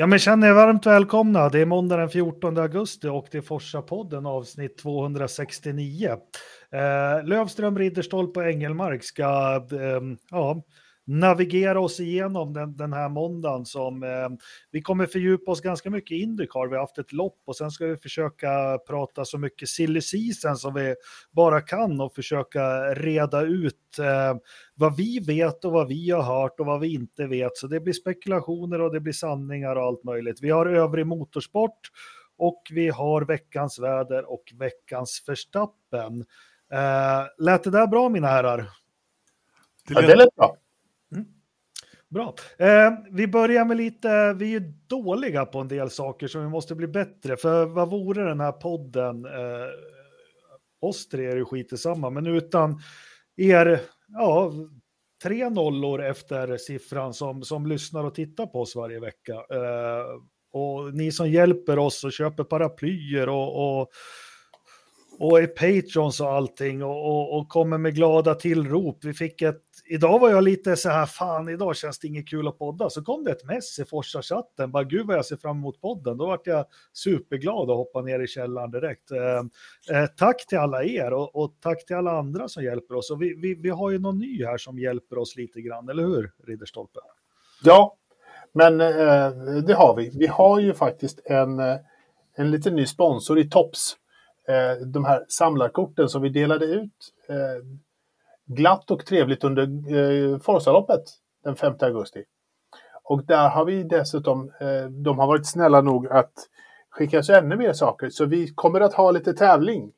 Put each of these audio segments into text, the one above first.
Ja, men känner er varmt välkomna. Det är måndag den 14 augusti och det är Forsa-podden avsnitt 269. Eh, Lövström, Ridderstolpe och Engelmark ska eh, ja, navigera oss igenom den, den här måndagen som eh, vi kommer fördjupa oss ganska mycket i Indycar. Vi har haft ett lopp och sen ska vi försöka prata så mycket silly season som vi bara kan och försöka reda ut eh, vad vi vet och vad vi har hört och vad vi inte vet. Så det blir spekulationer och det blir sanningar och allt möjligt. Vi har övrig motorsport och vi har veckans väder och veckans förstappen. Eh, lät det där bra mina herrar? Ja, det lät bra. Bra. Eh, vi börjar med lite, vi är dåliga på en del saker som vi måste bli bättre. För vad vore den här podden, eh, oss tre är ju skit samma, men utan er, ja, tre nollor efter siffran som, som lyssnar och tittar på oss varje vecka. Eh, och ni som hjälper oss och köper paraplyer och, och och är patrons och allting och, och, och, kommer med glada tillrop. Vi fick ett, idag var jag lite så här, fan idag känns det inget kul att podda. Så kom det ett mess i Forsa-chatten, bara gud vad jag ser fram emot podden. Då vart jag superglad och hoppade ner i källaren direkt. Eh, eh, tack till alla er och, och, tack till alla andra som hjälper oss. Och vi, vi, vi har ju någon ny här som hjälper oss lite grann, eller hur Ridderstolpe? Ja, men eh, det har vi. Vi har ju faktiskt en, eh, en liten ny sponsor i Tops Eh, de här samlarkorten som vi delade ut eh, glatt och trevligt under eh, Forsaloppet den 5 augusti. Och där har vi dessutom, eh, de har varit snälla nog att skicka oss ännu mer saker. Så vi kommer att ha lite tävling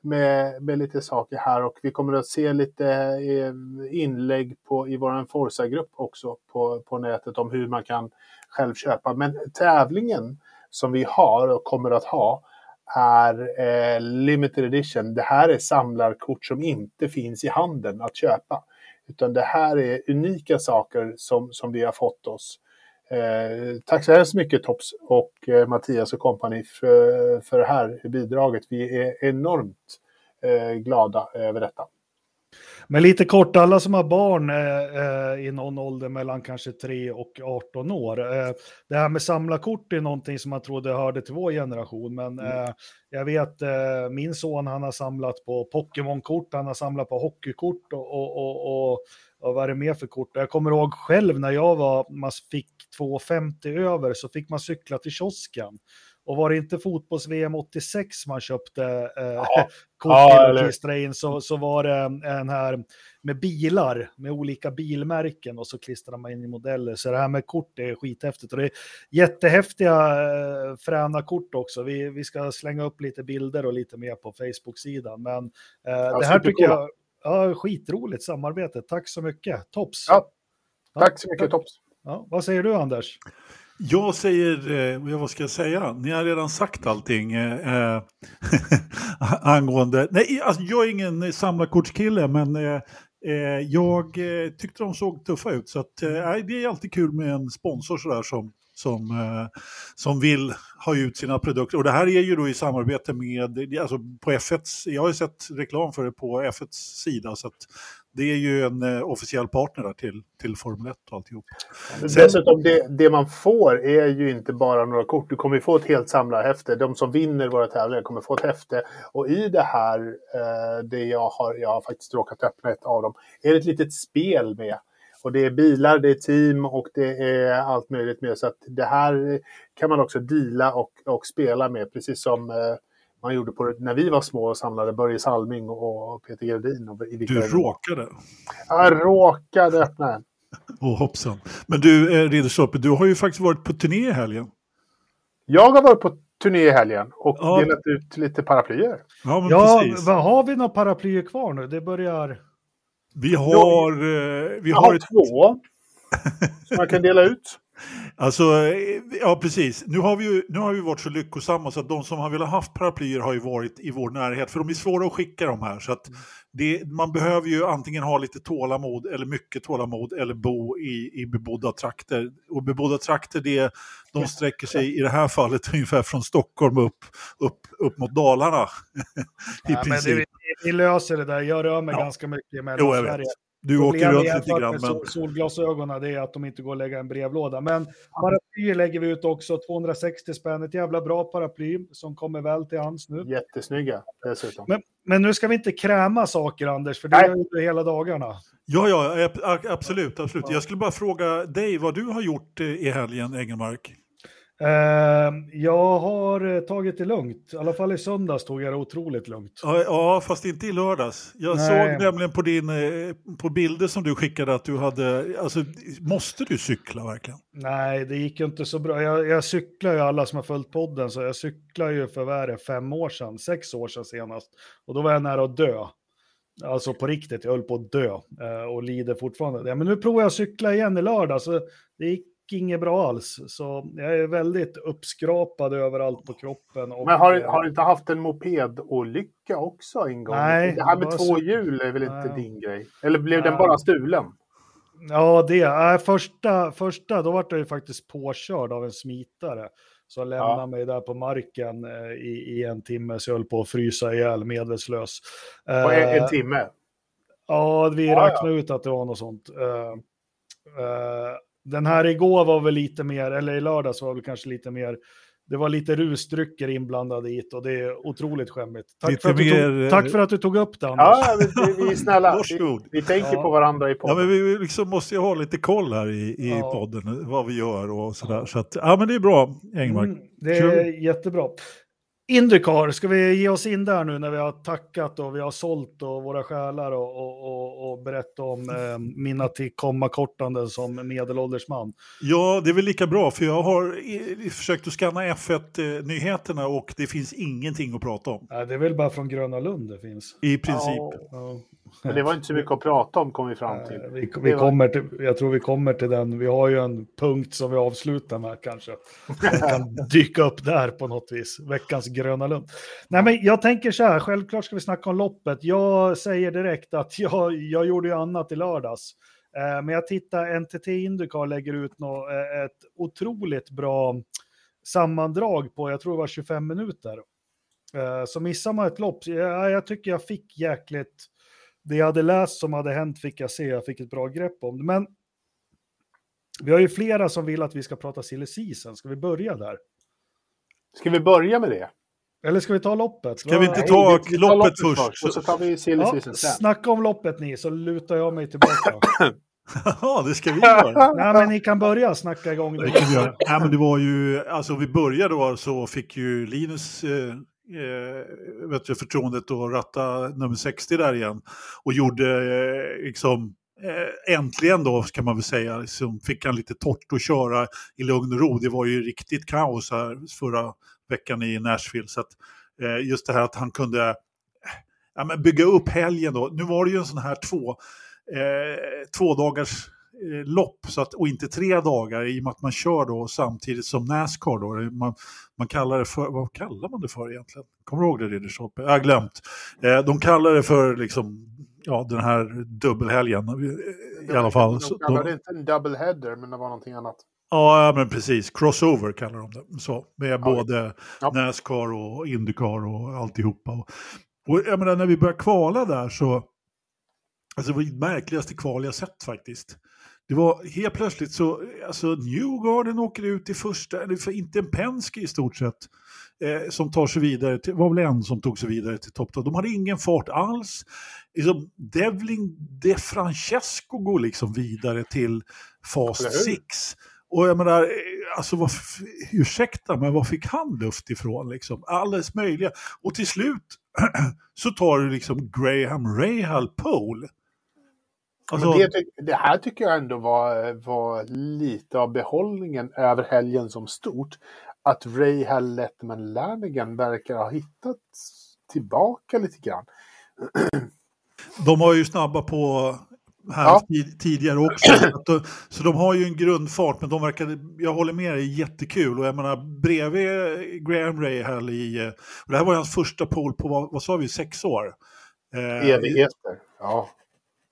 med, med lite saker här och vi kommer att se lite eh, inlägg på, i vår Forsa-grupp också på, på nätet om hur man kan själv köpa. Men tävlingen som vi har och kommer att ha är eh, limited edition. Det här är samlarkort som inte finns i handeln att köpa. Utan det här är unika saker som, som vi har fått oss. Eh, tack så hemskt mycket Tops och eh, Mattias och kompani för, för det här bidraget. Vi är enormt eh, glada över detta. Men lite kort, alla som har barn eh, eh i någon ålder mellan kanske 3 och 18 år. Eh, det här med samlarkort är någonting som man trodde hörde till vår generation, men mm. eh, jag vet eh, min son han har samlat på Pokémon-kort, han har samlat på hockeykort och, och, och, och, och vad är det mer för kort? Jag kommer ihåg själv när jag var, man fick 2,50 över så fick man cykla till kiosken. Och var det inte fotbolls-VM 86 man köpte eh, ja. kort ja, till klistra in så, så var det en här med bilar, med olika bilmärken och så klistrar man in i modeller. Så det här med kort är skithäftigt och det är jättehäftiga eh, fräna kort också. Vi, vi ska slänga upp lite bilder och lite mer på Facebook-sidan. Men eh, det här tycker jag, ja, skitroligt samarbete. Tack så mycket, Tops. Ja, tack så mycket, Tops. Ja, vad säger du Anders? Jag säger, eh, vad ska jag säga, ni har redan sagt allting eh, eh angående, nej alltså, jag är ingen samlarkortskille men eh, eh jag eh, tyckte de såg tuffa ut så att, eh, det är alltid kul med en sponsor sådär som, som, som vill ha ut sina produkter. Och det här är ju då i samarbete med, alltså på F1, jag har ju sett reklam för det på F1s sida så att det är ju en eh, officiell partner där till, till Formel 1 och alltihop. Sen... Dessutom, det, det, man får är ju inte bara några kort. Du kommer få ett helt samlarhäfte. De som vinner våra tävlingar kommer få ett häfte. Och i det här, eh, det jag har, jag har faktiskt råkat öppna ett av dem, är det ett litet spel med. Och det är bilar, det är team och det är allt möjligt med. Så att det här kan man också deala och, och spela med, precis som eh, man gjorde på när vi var små och samlade Börje Salming och Peter Gerdin. Och du råkade? Jag råkade öppna en. Åh oh, hoppsan. Men du, eh, Ridderstolpe, du har ju faktiskt varit på turné i helgen. Jag har varit på turné i helgen och ja. delat ut lite paraplyer. Ja, ja vad har vi några paraplyer kvar nu? Det börjar... Vi har... Eh, vi har, har ett... två som man kan dela ut. Alltså, ja precis. Nu har, vi ju, nu har vi varit så lyckosamma så att de som har velat haft paraplyer har ju varit i vår närhet. För de är svåra att skicka de här. Så att det, man behöver ju antingen ha lite tålamod eller mycket tålamod eller bo i, i bebodda trakter. Och bebodda trakter, det, de sträcker sig i det här fallet ungefär från Stockholm upp, upp, upp mot Dalarna. I ja, princip. Men det, vi löser det där. Jag rör mig ja. ganska mycket mellan Sverige. Du åker runt lite grann. med Men... sol- Solglasögonen det är att de inte går att lägga en brevlåda. Men paraply lägger vi ut också, 260 spänn. Ett jävla bra paraply som kommer väl till hands nu. Jättesnygga dessutom. Men, men nu ska vi inte kräma saker Anders, för det gör du hela dagarna. Ja, ja, absolut, absolut. Jag skulle bara fråga dig vad du har gjort eh, i helgen, Engelmark. Eh, jag har eh, tagit det lugnt. I alla fall i söndags tog jag det otroligt lugnt. Ja, fast inte i lördags. Jag Nej. såg nämligen på, din, eh, på bilder som du skickade att du hade, alltså måste du cykla verkligen? Nej, det gick ju inte så bra. Jag, jag cyklar ju alla som har följt podden, så jag cyklar ju för vad är det, fem år sedan, sex år sedan senast. Och då var jag nära att dö. Alltså på riktigt, jag höll på att dö eh, och lider fortfarande. Men nu provar jag att cykla igen i lördag, så det gick inget bra alls. Så jag är väldigt uppskrapad överallt på kroppen. Och, Men har, eh, har du inte haft en mopedolycka också en gång? Nej, det här med två så- hjul är väl inte Nej. din grej? Eller blev den Nej. bara stulen? Ja, det. Äh, första, första, då var jag ju faktiskt påkörd av en smitare. Så lämnade Ja. mig där på marken eh, i, i en timme, så jag höll på att frysa ihjäl medvetslös. På en, Eh, en timme? Ja, vi Ja, räknade ut att det var något sånt. Eh, eh, den här igår var väl lite mer, eller i lördags var väl kanske lite mer, det var lite rusdrycker inblandade i det och det är otroligt skämmigt. Tack, Lite för att, du mer, tog, eh, tack för att du tog upp det, Anders. Ja, vi, vi, vi är snälla. vi, Varsågod. vi tänker Ja. på varandra i Ja, podden. men vi liksom måste ju ha lite koll här i, i Ja. podden, vad vi gör och sådär. Så att, ja men det är bra, Engmark. Mm, det är jättebra. Indycar, ska vi ge oss in där nu när vi har tackat och vi har sålt och våra själar och, och, och, och berättat om eh, mina tillkommakortanden som medelålders man. Ja, det är väl lika bra för jag har i, försökt att scanna F1-nyheterna och det finns ingenting att prata om. Nej, det är väl bara från Gröna Lund det finns. I princip. Ja. men det var inte så mycket att prata om kom vi fram till. Vi, vi kommer till, jag tror vi kommer till den. Vi har ju en punkt som vi avslutar med kanske. Den kan dyka upp där på något vis. Veckans Gröna Lund. Nej, men jag tänker så här. Självklart ska vi snacka om loppet. Jag säger direkt att jag, jag gjorde ju annat i lördags. Eh, men jag tittar, NTT Indycar lägger ut eh, ett otroligt bra sammandrag på, jag tror det var 25 minuter. Eh, så missar man ett lopp, jag, jag tycker jag fick jäkligt det jag hade läst som hade hänt fick jag se, jag fick ett bra grepp om det. Men vi har ju flera som vill att vi ska prata silly season. Ska vi börja där? Ska vi börja med det? Eller ska vi ta loppet? Ska vi inte ta vi- vi tar loppet först? Och så tar vi silly Ja, season sen. snacka om loppet ni, så lutar jag mig tillbaka. Ja, det ska vi göra. Nej, men ni kan börja snacka igång Det det. kan vi göra. Nej, men det var ju, alltså vi började då så fick ju Linus eh, eh, vet du, förtroendet att ratta nummer 60 där igen. Och gjorde eh, liksom, eh, äntligen då kan man väl säga, liksom, fick han lite torrt att köra i lugn och ro. Det var ju riktigt kaos här förra veckan i Nashville. Så att, eh, just det här att han kunde eh, ja, men bygga upp helgen då. Nu var det ju en sån här två, eh, två dagars lopp så att, och inte tre dagar i och med att man kör då samtidigt som Nascar. Då. Man, man kallar det för, vad kallar man det för egentligen? Kommer du ihåg det Ridderstolpe? Jag har glömt. Eh, de kallar det för liksom, ja, den här dubbelhelgen eh, i alla fall. De kallade det inte en double header, men det var någonting annat. ja, men precis. Crossover kallar de det. Så, med både Ja. Nascar och Indycar och alltihopa. Och, och jag menar, när vi började kvala där så, alltså det var det märkligaste kval jag sett faktiskt. Det var helt plötsligt så, alltså Newgarden åker ut i första, eller för inte en Penske i stort sett, eh, som tar sig vidare, till, var väl en som tog sig vidare till topp. De hade ingen fart alls. Liksom, Devling De Francesco går liksom vidare till Eller fas hur? 6. Och jag menar, eh, alltså vad, ursäkta, men var fick han luft ifrån liksom? Alldeles möjliga. Och till slut så tar du liksom Graham Rahal pole. Alltså, det, det här tycker jag ändå var, var lite av behållningen över helgen som stort. Att Ray Hall Letman Lanigan verkar ha hittat tillbaka lite grann. De var ju snabba på här Ja. tid- tidigare också. Så att de- Så de har ju en grundfart, men de verkar, jag håller med dig, jättekul. Och jag menar, bredvid Graham Rahal i, eh, och det här var hans första pole på, vad, vad sa vi, sex år? Eh, Evigheter. Ja.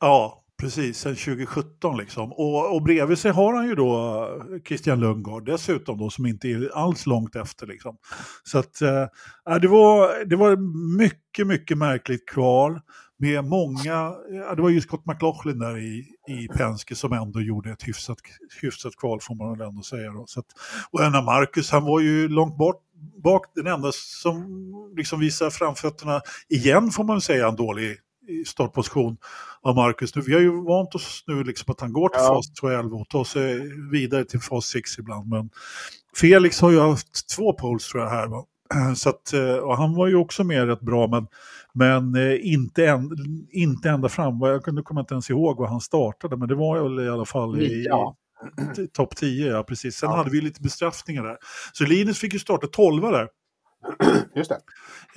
Ja, precis, sen 2017 liksom. Och, och bredvid sig har han ju då eh, Christian Lundgaard dessutom då, som inte är alls långt efter liksom. Så att, eh, äh, det, var, det var mycket, mycket märkligt kval. med många, ja, det var ju Scott McLaughlin där i, i Penske som ändå gjorde ett hyfsat, hyfsat kval får man väl ändå säga. Då. Så att, och Enna Marcus, han var ju långt bort, bak, den enda som liksom visar framfötterna igen får man säga en dålig startposition av Marcus. Nu, vi har ju vant oss nu liksom att han går till ja. fas 12 och tar sig vidare till fas 6 ibland. Men Felix har ju haft två poles tror jag här. Va? Så att, eh, och han var ju också med rätt bra men, men eh, inte, en, inte ända fram. Jag kunde komma inte ens ihåg var han startade men det var väl i alla fall i, ja. topp 10. Ja, precis. Sen ja. hade vi lite bestraffningar där. Så Linus fick ju starta 12 där. Just det.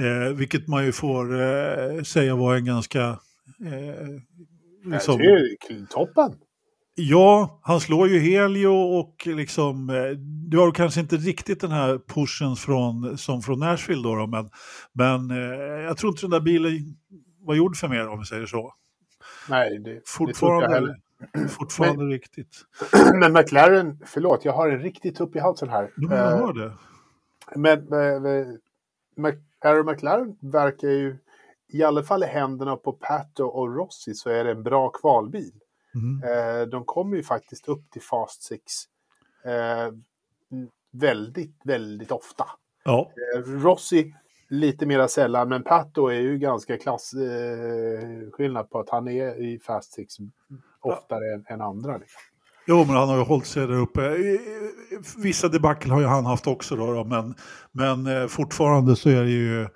Eh, vilket man ju får eh, säga var en ganska... Eh, liksom, det är toppen. Ja, han slår ju Helio och liksom, eh, du har kanske inte riktigt den här pushen från, som från Nashville då, då men, men eh, jag tror inte den där bilen var gjord för mer om vi säger så. Nej, det, fortfarande, det fortfarande men, riktigt. Men McLaren, förlåt, jag har en riktig tupp i halsen här. Ja, jag hör det. Men, Aaron McLaren verkar ju, i alla fall i händerna på Pato och Rossi, så är det en bra kvalbil. Mm. Eh, de kommer ju faktiskt upp till Fast 6 eh, väldigt, väldigt ofta. Ja. Eh, Rossi lite mera sällan, men Pato är ju ganska klasskillnad på att han är i Fast 6 oftare ja. än, än, andra. Liksom. Jo, men han har ju hållit sig där uppe. Vissa debacle har ju han haft också då, då men, men fortfarande så är det ju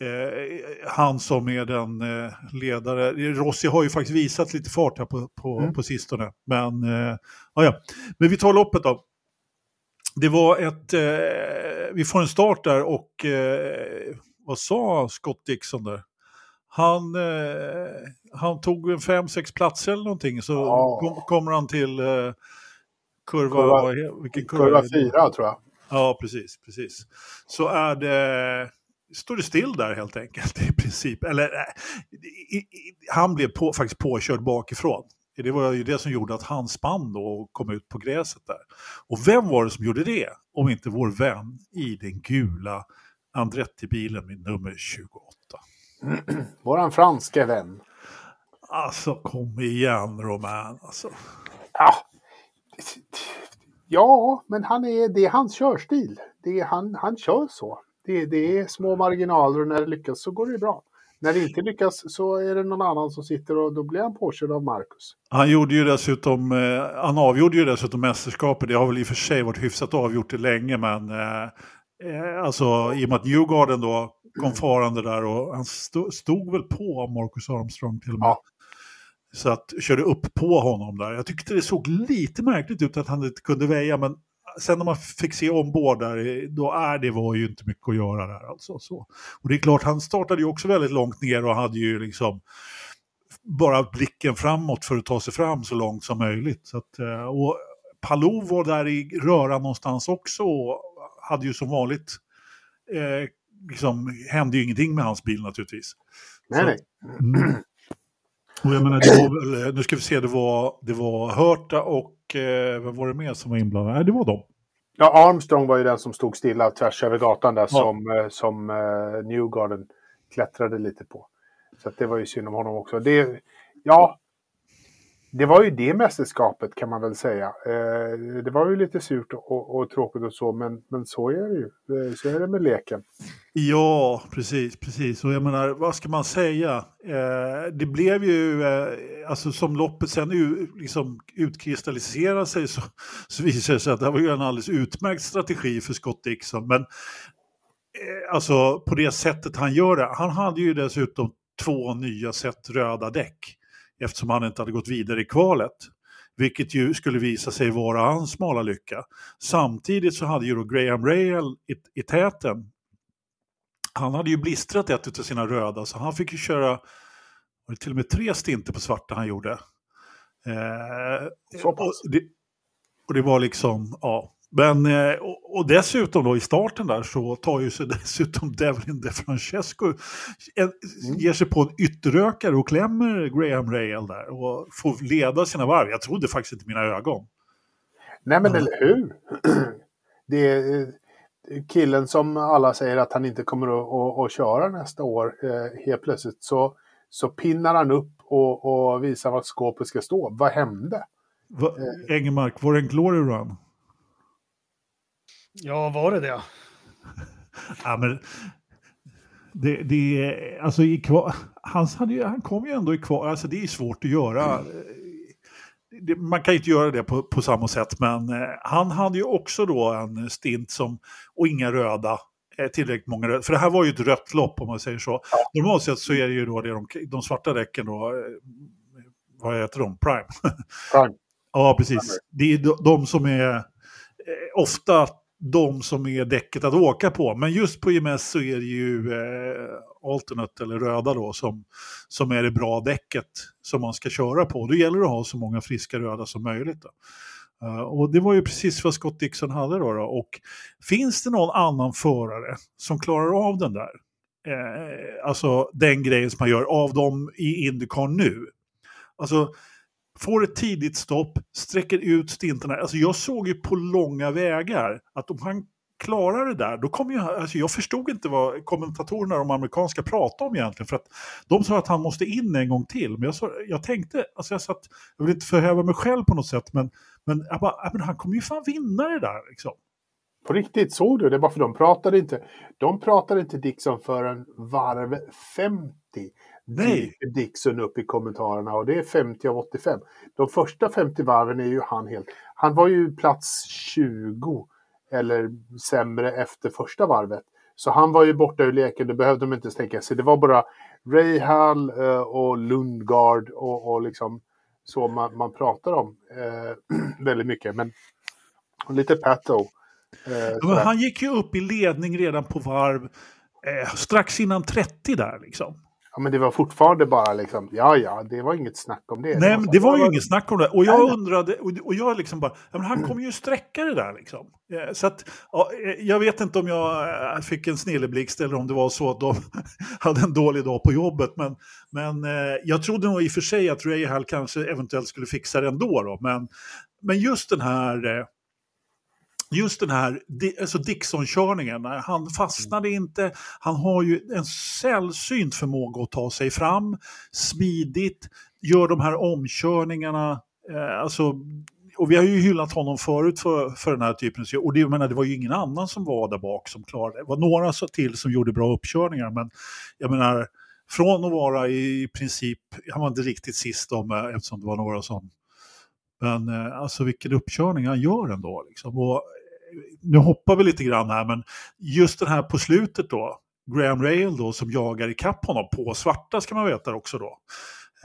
eh, han som är den eh, ledare. Rossi har ju faktiskt visat lite fart här på, på, mm. på sistone. Men, eh, ja. men vi tar loppet då. Det var ett, eh, vi får en start där och eh, vad sa Scott Dixon där? Han, eh, han tog en fem, sex platser eller någonting så ja. kom, kommer han till eh, kurva, kurva, vilken kurva, kurva fyra tror jag. Ja, precis, precis. Så är det står det still där helt enkelt i princip. Eller i, i, han blev på, faktiskt påkörd bakifrån. Det var ju det som gjorde att han spann då och kom ut på gräset där. Och vem var det som gjorde det? Om inte vår vän i den gula Andretti-bilen med nummer 28. Våran franska vän. Alltså kom igen Roman alltså. Ja. ja, men han är, det är hans körstil. Det är, han, han kör så det, det är små marginaler och när det lyckas så går det bra. När det inte lyckas så är det någon annan som sitter och då blir han påkörd av Marcus. Han gjorde ju dessutom, eh, han avgjorde ju dessutom mästerskapet. Det har väl i och för sig varit hyfsat avgjort det länge men eh, eh alltså i och med att Newgarden då kom farande där och han stod, stod väl på Marcus Armstrong till och med. Ja. Så att körde upp på honom där. Jag tyckte det såg lite märkligt ut att han inte kunde väja men sen när man fick se ombord där, då är det var ju inte mycket att göra där alltså. Så. Och det är klart, han startade ju också väldigt långt ner och hade ju liksom bara blicken framåt för att ta sig fram så långt som möjligt. Så att, eh, och Palou var där i röran någonstans också och hade ju som vanligt, eh, liksom, hände ju ingenting med hans bil naturligtvis. Nej, nej. Mm. Och jag menar, det var väl, nu ska vi se, det var, det var Hörta och eh, vem var det mer som var inblandad? Nej, det var de. Ja, Armstrong var ju den som stod stilla tvärs över gatan där ja. som, eh, som uh, Newgarden klättrade lite på. Så det var ju synd om honom också. Det, ja, det var ju det mästerskapet kan man väl säga. Eh, det var ju lite surt och, och, tråkigt och så, men, men så är det ju. Eh, så är det med leken. Ja, precis, precis. Och jag menar, vad ska man säga? Eh, det blev ju, eh, alltså som loppet sen liksom utkristalliserade sig så, så visade det sig att det var ju en alldeles utmärkt strategi för Scott Dixon. Men eh, alltså på det sättet han gör det. Han hade ju dessutom två nya set röda däck eftersom han inte hade gått vidare i kvalet. Vilket ju skulle visa sig vara hans smala lycka. Samtidigt så hade ju då Graham Rail i, i täten, han hade ju blistrat ett av sina röda så han fick ju köra var det till och med tre stinter på svarta han gjorde. Eh, och, det, och det var liksom, ja, men, eh, och, dessutom då i starten där så tar ju sig dessutom Devlin De Francesco, mm. ger sig på en ytterökare och klämmer Graham Rail där och får leda sina varv. Jag trodde faktiskt inte mina ögon. Nej men mm. eller hur? Det är killen som alla säger att han inte kommer att, att, att köra nästa år. Eh, helt plötsligt så, så pinnar han upp och, och visar var skåpet ska stå. Vad hände? Va, Engelmark, var det en glory run? Ja, var det det? ja, men det, det, alltså i kvar, han, hade ju, han kom ju ändå i kvar, alltså det är svårt att göra. Det, man kan ju inte göra det på, på samma sätt, men eh, han hade ju också då en stint som, och inga röda, eh, tillräckligt många röda, för det här var ju ett rött lopp om man säger så. Ja. Normalt sett så är det ju då det de, de svarta däcken då, eh, vad heter de, Prime? Prime. ja, precis. Det är de, de som är eh, ofta de som är däcket att åka på. Men just på IMS så är det ju eh, alternate eller röda då som, som är det bra däcket som man ska köra på. Då gäller det att ha så många friska röda som möjligt. Då. Uh, och det var ju precis vad Scott Dixon hade då, då, Och finns det någon annan förare som klarar av den där? Eh, alltså den grejen som man gör av dem i Indycar nu. Alltså får ett tidigt stopp, sträcker ut stintarna. Alltså jag såg ju på långa vägar att om han klarar det där, då kommer ju, alltså jag förstod inte vad kommentatorerna, de amerikanska, pratade om egentligen. För att de sa att han måste in en gång till. Men jag, så, jag tänkte, alltså jag satt, jag vill inte förhäva mig själv på något sätt, men, men, jag bara, men han kommer ju fan vinna det där liksom. På riktigt, såg du det? Bara för de pratade inte, de pratade inte Dixon förrän varv 50. Nej. Dixon upp i kommentarerna och det är 50 av 85. De första 50 varven är ju han helt... Han var ju plats 20 eller sämre efter första varvet. Så han var ju borta ur leken, det behövde de inte tänka sig. Det var bara Rahal eh, och Lundgard och, och liksom så man, man pratar om eh, väldigt mycket. Men lite Pato. Eh, han gick ju upp i ledning redan på varv eh, strax innan 30 där liksom. Ja, men det var fortfarande bara liksom, ja, ja, det var inget snack om det. Nej, det men det var ju inget snack om det. Och jag undrade, och jag liksom bara, ja, men han kommer ju sträcka det där liksom. Så att, ja, jag vet inte om jag eh, fick en snilleblixt eller om det var så att de hade en dålig dag på jobbet. Men, men eh, jag trodde nog i och för sig att Rahal kanske eventuellt skulle fixa det ändå. Då. Men, men just den här eh, just den här alltså Dixon-körningen, han fastnade mm. inte, han har ju en sällsynt förmåga att ta sig fram, smidigt, gör de här omkörningarna, eh, alltså och vi har ju hyllat honom förut för, för den här typen av och det, jag menar, det var ju ingen annan som var där bak som klarade det. Det var några till som gjorde bra uppkörningar, men jag menar, från att vara i princip, han var inte riktigt sist om, eh, eftersom det var några som men eh, alltså vilken uppkörning han gör ändå. Liksom. Och nu hoppar vi lite grann här, men just den här på slutet då, Graham Rail då som jagar ikapp honom på svarta ska man veta också då.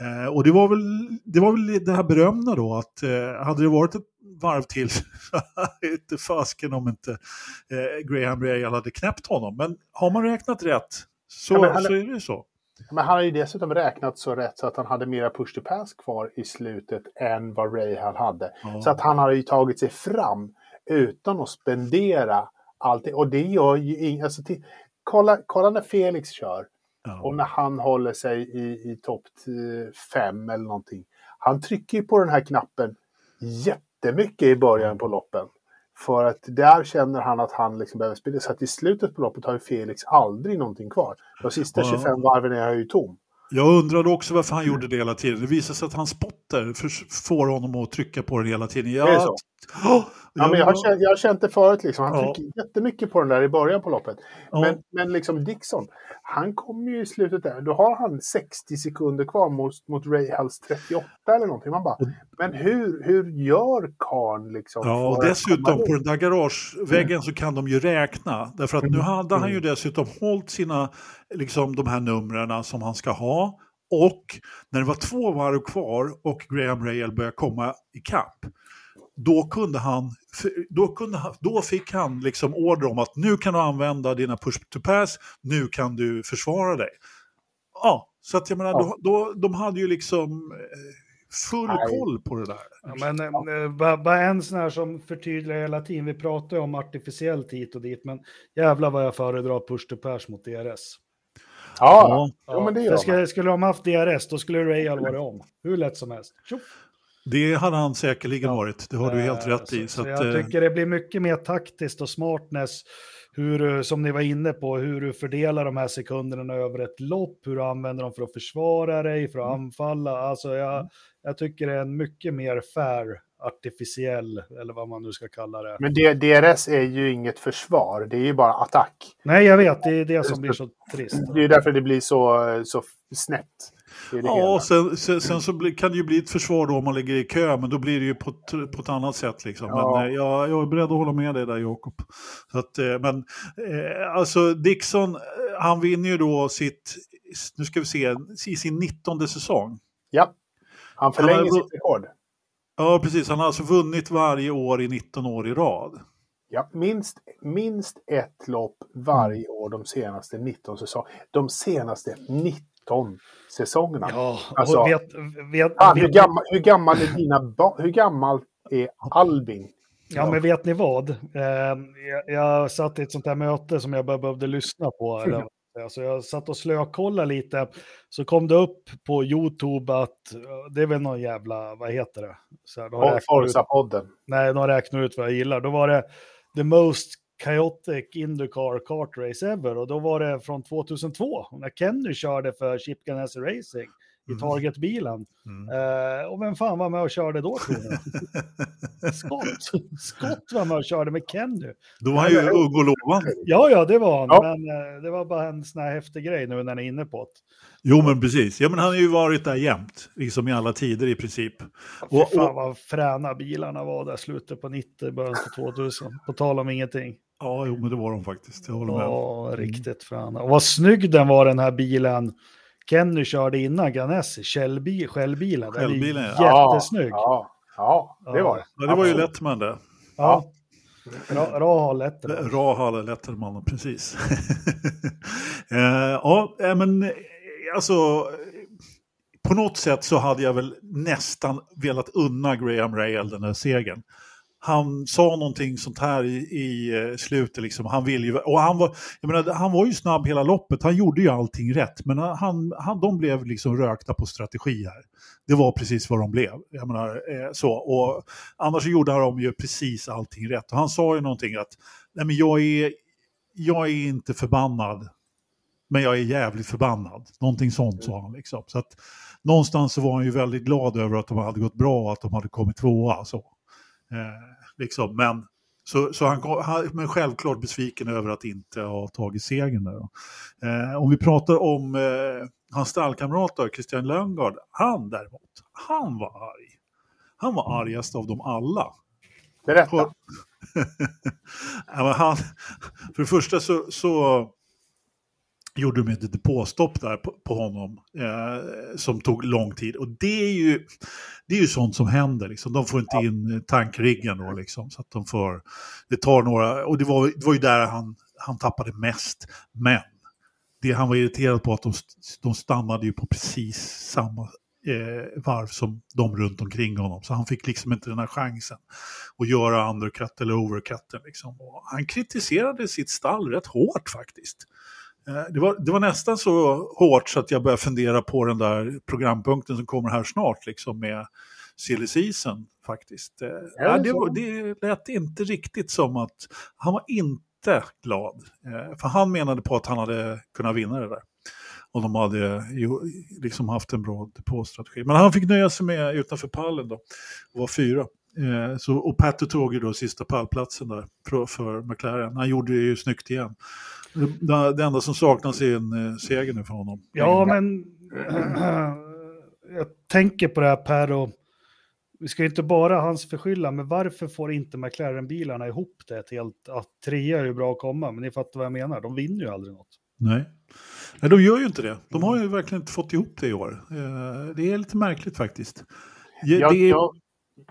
Eh, och det var, väl, det var väl det här berömda då att eh, hade det varit ett varv till inte fasken om inte eh, Graham Rail hade knäppt honom. Men har man räknat rätt så, ja, han, så är det ju så. Men han har ju dessutom räknat så rätt så att han hade mera push to pass kvar i slutet än vad Rahal hade. Ja. Så att han har ju tagit sig fram utan att spendera allting. Och det gör ju inget. Alltså kolla, kolla när Felix kör ja. och när han håller sig i, i topp fem eller någonting. Han trycker ju på den här knappen jättemycket i början på loppen. För att där känner han att han liksom behöver spela. Så att i slutet på loppet har ju Felix aldrig någonting kvar. De sista ja. 25 varven är han ju tom. Jag undrade också varför han gjorde det hela tiden. Det visar sig att hans spotter får honom att trycka på det hela tiden. Jag. Oh, Ja, men jag, har känt, jag har känt det förut. Liksom. Han ja. trycker jättemycket på den där i början på loppet. Ja. Men, men liksom Dixon, han kommer ju i slutet där. Då har han 60 sekunder kvar mot, mot Rahals 38 eller någonting. Man bara, men hur, hur gör karn liksom? Ja, och dessutom på den där garageväggen mm. så kan de ju räkna. Därför att nu mm. hade han ju mm. dessutom hållit sina, liksom de här numren som han ska ha. Och när det var två varv kvar och Graham Rahal började komma ikapp då kunde han, då, kunde han, då fick han liksom order om att nu kan du använda dina push to pass, nu kan du försvara dig. Ja, så att jag menar, ja. då, då, de hade ju liksom eh, full Nej. koll på det där. Ja, men ja. bara en sån här som förtydligar hela tiden, vi pratar ju om artificiellt hit och dit, men jävla vad jag föredrar push to pass mot DRS. Ja, ja. ja men det gör skulle, skulle de haft DRS, då skulle Rail varit om. Hur lätt som helst. Tjoff. Det hade han säkerligen varit, det har du helt rätt i. Så, så, så jag att, eh, tycker det blir mycket mer taktiskt och smartness hur, du- som ni var inne på, hur du fördelar de här sekunderna över ett lopp, hur du använder dem för att försvara dig, för att Mm. anfalla. Alltså jag, jag tycker det är en mycket mer fair, artificiell, eller vad man nu ska kalla det. Men DRS är ju inget försvar, det är ju bara attack. Nej, jag vet, det är det som blir så trist. Det är därför det blir så, så snett. Det det Ja, sen, sen, sen så kan det ju bli ett försvar då om man ligger i kö, men då blir det ju på på ett annat sätt. Liksom. Ja. Men eh, jag, jag är beredd att hålla med dig där, Jakob. Så att, eh, men eh, alltså Dixon, eh, han vinner ju då sitt, nu ska vi se, i sin 19 säsong. Ja. Han förlänger Han har- sitt rekord. Ja, precis. Han har alltså vunnit varje år i 19 år i rad. Ja, minst, minst ett lopp varje år de senaste 19 säsongerna. De senaste 19 säsongerna. Ja, Alltså, vet, vet, Fan, hur, gammal, hur gammal är dina barn? Hur gammal är Albin? Ja, men vet ni vad? Eh, jag, jag satt i ett sånt här möte som jag bara behövde lyssna på. Eller, alltså jag satt och slökollade lite, så kom det upp på YouTube att eh, det är väl någon jävla, vad heter det? Så här, de räknar ut, Forza-podden. nej, de räknar ut vad jag gillar. Då var det the most chaotic Indycar kart race ever. Och då var det från 2002 när Kenny körde för Chip Ganassi Racing i Mm. Target-bilen. Mm. Eh, och vem fan var med och körde då tror ni? Scott. Scott var med och körde med Kenny. Då var han ju ung och lovande. Ja, ja, det var han. Ja. Men eh, det var bara en sån här häftig grej nu när ni är inne på det. Jo, men precis. Ja, men han har ju varit där jämt, liksom i alla tider i princip. Fy Och- fan vad fräna bilarna var där slutet på 90, början på 2000. På tal om ingenting. Ja, jo, men det var de faktiskt. Jag håller med. Ja, riktigt fräna. Och vad snygg den var den här bilen. Kenny körde innan Ganassi, Shellbi- Shellbilen. Shellbilen, ja. jättesnygg. Ja, ja, det var det. Ja, det var ju. Lettman det. Ja. Ra- det. Rahal Letterman, precis. eh, ja, eh, men eh, alltså på något sätt så hade jag väl nästan velat unna Graham Rahal den här segern. Han sa någonting sånt här i, i eh, slutet, liksom. han vill ju, och han var, jag menar, han var ju snabb hela loppet, han gjorde ju allting rätt, men han, han, de blev liksom rökta på strategi här. Det var precis vad de blev. Jag menar, eh, så. Och annars gjorde de ju precis allting rätt. Och han sa ju någonting att Nej, men jag, är, jag är inte förbannad, men jag är jävligt förbannad. Någonting sånt sa han. Liksom. Så att, någonstans så var han ju väldigt glad över att de hade gått bra och att de hade kommit tvåa. Så. Eh, liksom. Men, så, så han, han, men självklart besviken över att inte ha tagit segern. Där. Eh, om vi pratar om eh, hans stallkamrat då, Christian Löngard, han däremot, han var arg. Han var argast av dem alla. Berätta. På- ja, han, för det första så, så gjorde de ett depåstopp där på, på honom eh, som tog lång tid. Och det är ju, det är ju sånt som händer. Liksom. De får inte in eh, tankriggen då, liksom, så att de får, det tar några, och det var, det var ju där han, han tappade mest. Men det han var irriterad på att de, de stannade ju på precis samma eh, varv som de runt omkring honom. Så han fick liksom inte den här chansen att göra undercut eller overcutten. Liksom. Och han kritiserade sitt stall rätt hårt faktiskt. Eh, Det var, det var nästan så hårt så att jag började fundera på den där programpunkten som kommer här snart, liksom med silly season faktiskt. Eh, ja, det, var, det lät inte riktigt som att han var inte glad. Eh, För han menade på att han hade kunnat vinna det där. Och de hade liksom haft en bra depåstrategi. Men han fick nöja sig med utanför pallen då. Och var fyra. Eh, så, och Pato tog ju då sista pallplatsen där för, för McLaren. Han gjorde det ju snyggt igen. Det, det enda som saknas är en eh, seger nu för honom. Ja, men jag tänker på det här Per och vi ska ju inte bara hans förskylla, men varför får inte McLaren-bilarna ihop det? Ett helt, att trea är ju bra att komma, men ni fattar vad jag menar, de vinner ju aldrig något. Nej. Nej, de gör ju inte det. De har ju verkligen inte fått ihop det i år. Eh, det är lite märkligt faktiskt. Ja, Jag, det är, jag,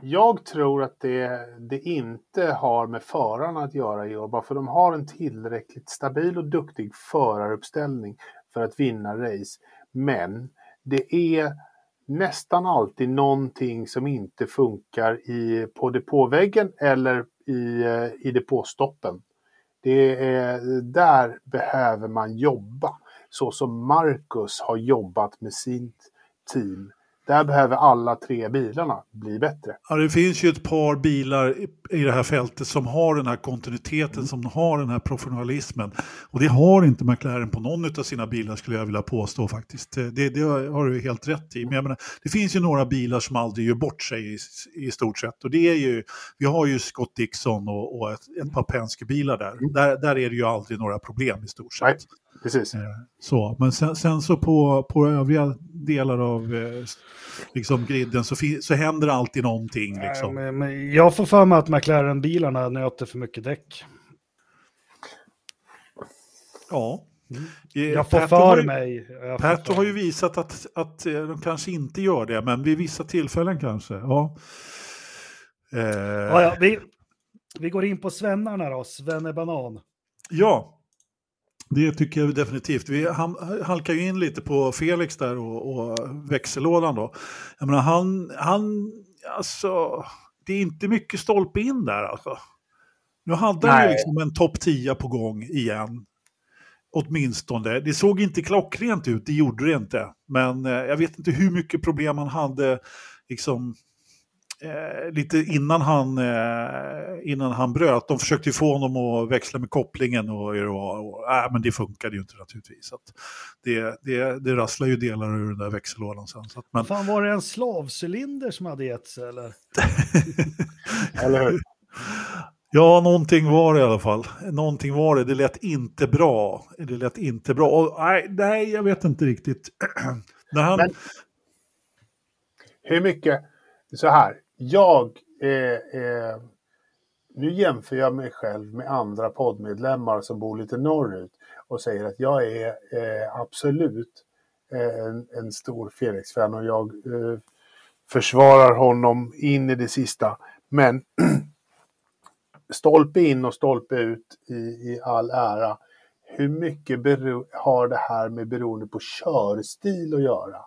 jag tror att det, det inte har med förarna att göra i år, bara för de har en tillräckligt stabil och duktig föraruppställning för att vinna race. Men det är nästan alltid någonting som inte funkar i, på depåväggen eller i, eh, i depåstoppen. Det är, där behöver man jobba. Så som Marcus har jobbat med sitt team där behöver alla tre bilarna bli bättre. Ja, det finns ju ett par bilar i det här fältet som har den här kontinuiteten, mm. som har den här professionalismen. Och det har inte McLaren på någon av sina bilar skulle jag vilja påstå faktiskt. Det, det har du helt rätt i. Men jag menar, det finns ju några bilar som aldrig gör bort sig i, i stort sett. Och det är ju, vi har ju Scott Dixon och, och ett, ett par Penske-bilar där. Mm. där. Där är det ju aldrig några problem i stort sett. Nej, precis. Eh, så, men sen, sen, så på, på övriga delar av eh, liksom griden så, så händer alltid någonting. Liksom. Men, men jag får för mig att McLaren-bilarna nöter för mycket däck. Ja. Mm. Jag får för mig. Pato har ju visat att, att eh, de kanske inte gör det, men vid vissa tillfällen kanske. Ja. Eh. Ja, ja, vi, vi går in på svennarna då, Svennebanan. Ja, det tycker jag definitivt. Vi halkar ju in lite på Felix där och, och växellådan då. Jag menar, han, han, alltså, det är inte mycket stolpe in där alltså. Nu hade han ju liksom en topp 10 på gång igen. Åtminstone. Det såg inte klockrent ut, det gjorde det inte. Men eh, jag vet inte hur mycket problem han hade liksom, eh, lite innan han, eh, innan han bröt. De försökte ju få honom att växla med kopplingen och, och, och äh, men det funkade ju inte naturligtvis. Så det, det, det rasslar ju delar ur den där växellådan sen. Så att, men... Fan, var det en slavcylinder som hade gett sig eller? eller hur? Ja, någonting var det i alla fall. Någonting var det. Det lät inte bra. Det lät inte bra. Och, nej, nej, jag vet inte riktigt. När han... Men, hur mycket, så här, jag eh, eh, nu jämför jag mig själv med andra poddmedlemmar som bor lite norrut och säger att jag är eh, absolut eh, en, en, stor Felix-fan och jag eh, försvarar honom in i det sista. Men stolpe in och stolpe ut i, i all ära. Hur mycket har det här med beroende på körstil att göra?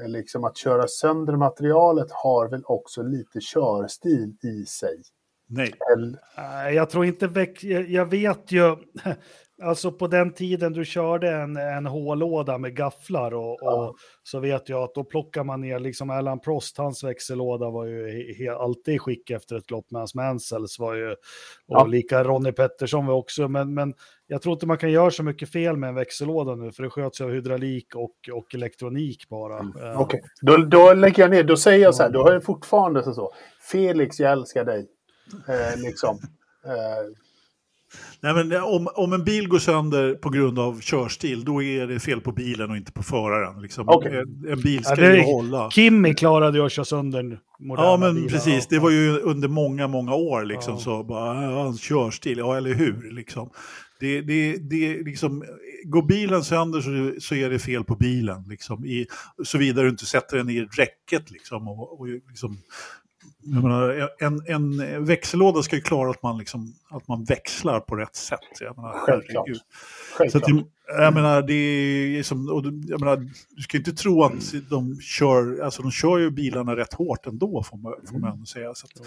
Eh, liksom att köra sönder materialet har väl också lite körstil i sig. Nej. Eller... Jag tror inte, jag vet ju, alltså på den tiden du körde en, en hållåda med gafflar och, ja. och, så vet jag att då plockar man ner, liksom Alan Prost, hans växellåda var ju he, alltid i skick efter ett lopp, med hans Mansells var ju, och ja. lika Ronnie Pettersson var också, men, men jag tror inte man kan göra så mycket fel med en växellåda nu, för det sköts av hydraulik och, och elektronik bara. Mm. Uh, Okej, okay. då, då lägger jag ner, då säger jag så här, då har jag fortfarande så, Felix, jag älskar dig. Eh, liksom. Eh, Nej, men om, om en bil går sönder på grund av körstil, då är det fel på bilen och inte på föraren. Liksom. Okay. En, en, bil ska ja, ju hålla. Kimmy klarade ju att köra sönder moderna Ja, men bilar. precis. Det var ju under många, många år liksom. Ja. Så bara, hans körstil, ja eller hur, liksom. Det, det, det, liksom, går bilen sönder så, så är det fel på bilen, liksom, i, såvida du inte sätter den i räcket. Liksom, och, och liksom, jag menar, en, en växellåda ska ju klara att man, liksom, att man växlar på rätt sätt. Jag menar, Självklart. Självklart. Så att, jag menar, det är som, och jag menar, du ska inte tro att de kör, alltså de kör ju bilarna rätt hårt ändå får man, får man ändå säga. Så att,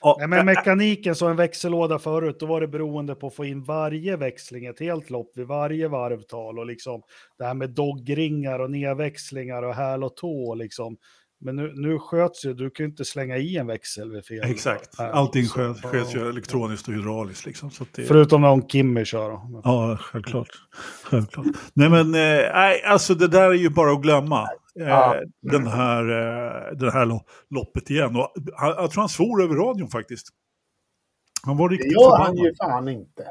ja, Nej, men mekaniken så en växellåda förut, då var det beroende på att få in varje växling ett helt lopp vid varje varvtal och liksom det här med doggringar och nedväxlingar och häl och tå liksom. Men nu, nu sköts ju, du kan ju inte slänga i en växel vid fel. Exakt, allting sköts, sköts ju elektroniskt och hydrauliskt. Liksom, så det... Förutom när Kimmy kör. Då. Ja, självklart. självklart. Nej men, eh, alltså det där är ju bara att glömma. Eh, ja. den, här, eh, den här loppet igen. Och, jag, tror han svor över radion faktiskt. Han var riktigt Det gör han ju fan inte.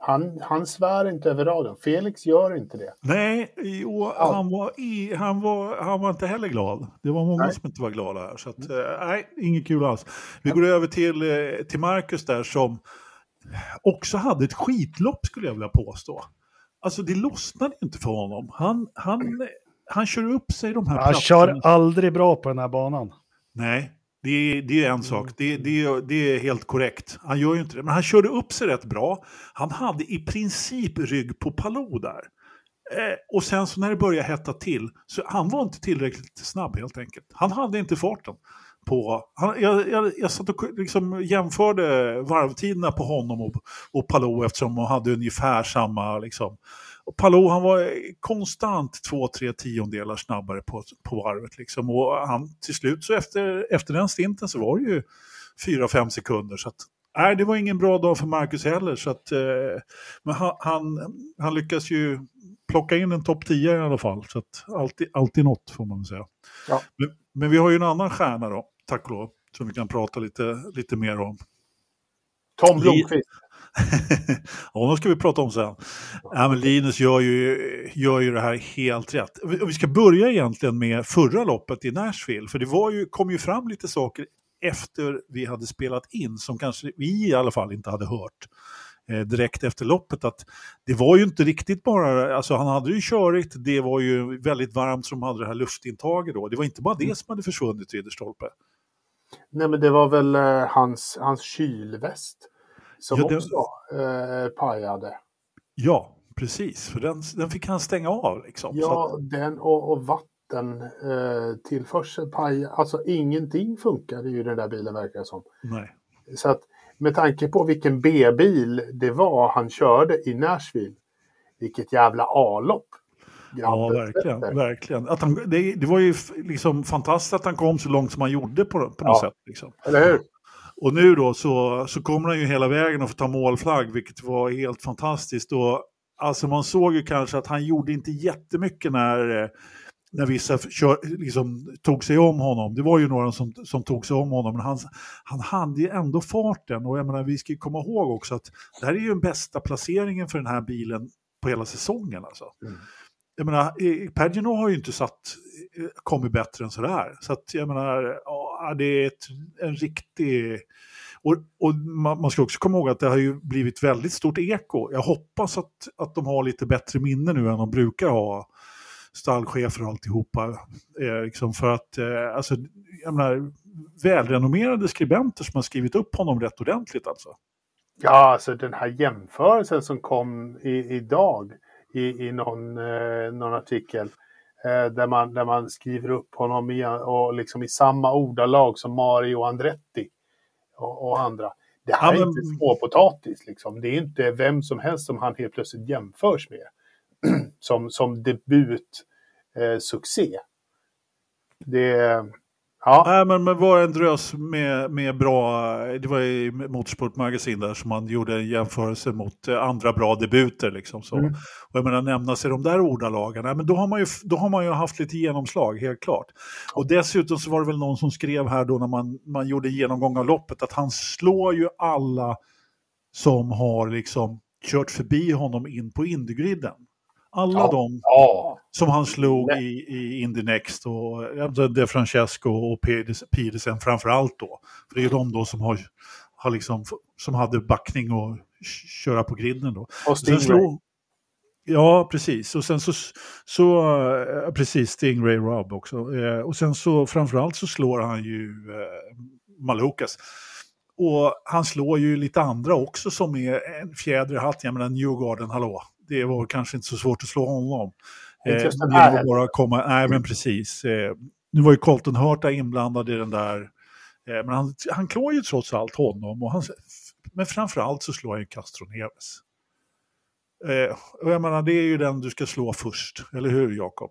Han, han svär inte över radion. Felix gör inte det. Nej, jo, han, var i, han, var, han var inte heller glad. Det var många nej. som inte var glada här. Så att, mm. nej, inget kul alls. Vi går över till, eh, till Marcus där som också hade ett skitlopp skulle jag vilja påstå. Alltså det lossnade inte för honom. Han, han, han kör upp sig de här Han platserna. kör aldrig bra på den här banan. Nej, det är, det är en sak, mm. det, det, det är helt korrekt. Han gör ju inte det, men han körde upp sig rätt bra. Han hade i princip rygg på Palou där. Eh, och sen så när det började hetta till, så han var inte tillräckligt snabb helt enkelt. Han hade inte farten. På, han, jag, jag, jag satt och liksom jämförde varvtiderna på honom och, och Palou eftersom de hade ungefär samma liksom, och Palou han var konstant två, tre tiondelar snabbare på, på varvet. Liksom. Och han, till slut så efter, efter den stinten så var det ju fyra, fem sekunder. Så att, nej, det var ingen bra dag för Marcus heller. Så att, eh, men han, han, han lyckas ju plocka in en topp 10 i alla fall. Så att alltid, alltid något får man säga. Ja. Men, men, vi har ju en annan stjärna då, tack och lov, som vi kan prata lite, lite mer om. Tom Blomqvist. ja, honom ska vi prata om sen. Ja, men Linus gör ju, gör ju det här helt rätt. Vi ska börja egentligen med förra loppet i Nashville, för det var ju, kom ju fram lite saker efter vi hade spelat in som kanske vi i alla fall inte hade hört eh, direkt efter loppet att det var ju inte riktigt bara, alltså han hade ju körigt, det var ju väldigt varmt som hade det här luftintaget då. Det var inte bara det som hade försvunnit, Ridderstolpe. Nej men det var väl eh, hans, hans kylväst som Ja, det- också eh, pajade. Ja, precis, för den, den fick han stänga av liksom. Ja, att, den och, och vatten eh, pajade. Alltså ingenting funkade ju den där bilen verkar det som. nej. Så att med tanke på vilken B-bil det var han körde i Nashville. Vilket jävla A-lopp. Ja, verkligen. verkligen. Att han, det, det var ju liksom fantastiskt att han kom så långt som han gjorde på, på något Ja. sätt. Liksom. Eller hur? Och nu då så, så kommer han ju hela vägen och får ta målflagg, vilket var helt fantastiskt. Och, alltså man såg ju kanske att han gjorde inte jättemycket när, när vissa kör, liksom, tog sig om honom. Det var ju några som, som tog sig om honom, men han, han hade ju ändå farten. Och jag menar, vi ska ju komma ihåg också att det här är ju den bästa placeringen för den här bilen på hela säsongen. Alltså. Mm. Jag menar, eh, Pagino har ju inte satt, eh, kommit bättre än sådär. Så att jag menar, ja, det är ett, en riktig... Och, och man, man ska också komma ihåg att det har ju blivit väldigt stort eko. Jag hoppas att, att de har lite bättre minne nu än de brukar ha stallchefer och alltihopa. Eh, liksom för att, eh, alltså, jag menar, välrenommerade skribenter som har skrivit upp honom rätt ordentligt alltså. Ja, alltså den här jämförelsen som kom i, idag i, i någon, eh, någon artikel. Eh, där, man, där man skriver upp honom i, och liksom i samma ordalag som Mario Andretti och, och andra. Det här är inte småpotatis liksom. Det är inte vem som helst som han helt plötsligt jämförs med. som, som debut eh, succé. Det, ja, Nej, men, men var en drös med, med bra, det var i Motorsport Magasin där som man gjorde en jämförelse mot eh, andra bra debuter. Liksom, så. Mm. Och jag menar nämna sig de där ordalagen, nej, men då har, man ju, då har man ju haft lite genomslag, helt klart. Och dessutom så var det väl någon som skrev här då när man, man gjorde genomgång av loppet att han slår ju alla som har liksom kört förbi honom in på Indygriden. Alla Ja. de ja, som han slog Nej. i, i Indy Next och De Francesco och Pires- Piresen framför allt då. För det är ju de då som har, har liksom, som hade backning och köra på griden då. och Stingray. slog, ja, precis. Och sen så, så precis, Stingray Rob också. Eh, Och sen så framförallt så slår han ju eh, Malukas. Och han slår ju lite andra också som är en fjäder i hatten. Jag menar Newgarden, hallå. Det var kanske inte så svårt att slå honom. Inte just den här bara komma, nej men precis. Eh, nu var ju Colton Hurta inblandad i den där. Eh, men han, han klår ju trots allt honom. Och han, men framförallt så slår han ju Castro Neves. Eh, och jag menar, det är ju den du ska slå först, eller hur Jakob?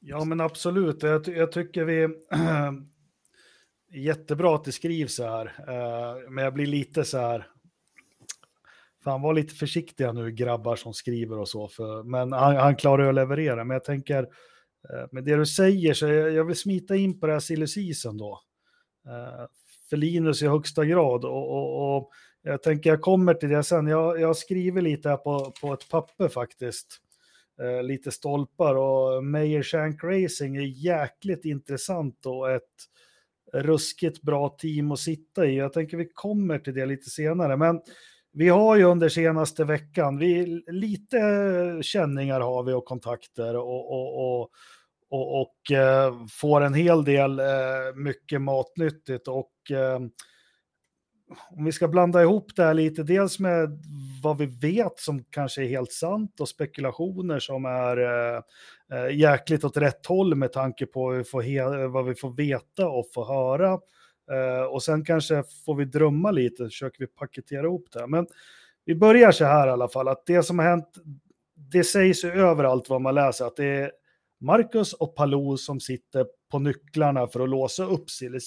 Ja, men absolut. Jag, ty- jag tycker vi... jättebra att det skrivs så här. Eh, men jag blir lite så här... Fan, var lite försiktiga nu, grabbar som skriver och så. För, men han, han klarar ju att leverera. Men jag tänker, eh, med det du säger, så jag, jag vill smita in på det här silly då. Eh, för Linus i högsta grad. Och, och, och jag tänker, jag kommer till det sen. Jag, jag skriver lite här på, på ett papper faktiskt eh, lite stolpar och Meyer Shank Racing är jäkligt intressant och ett ruskigt bra team att sitta i. Jag tänker vi kommer till det lite senare, men vi har ju under senaste veckan, vi, lite känningar har vi och kontakter och, och, och, och, och eh, får en hel del eh, mycket matnyttigt och eh, om vi ska blanda ihop det här lite, dels med vad vi vet som kanske är helt sant och spekulationer som är eh, jäkligt åt rätt håll med tanke på vad vi får, vad vi får veta och få höra. Eh, och sen kanske får vi drömma lite, försöker vi paketera ihop det. Men vi börjar så här i alla fall, att det som har hänt det sägs ju överallt vad man läser att det är Marcus och Palou som sitter på nycklarna för att låsa upp silly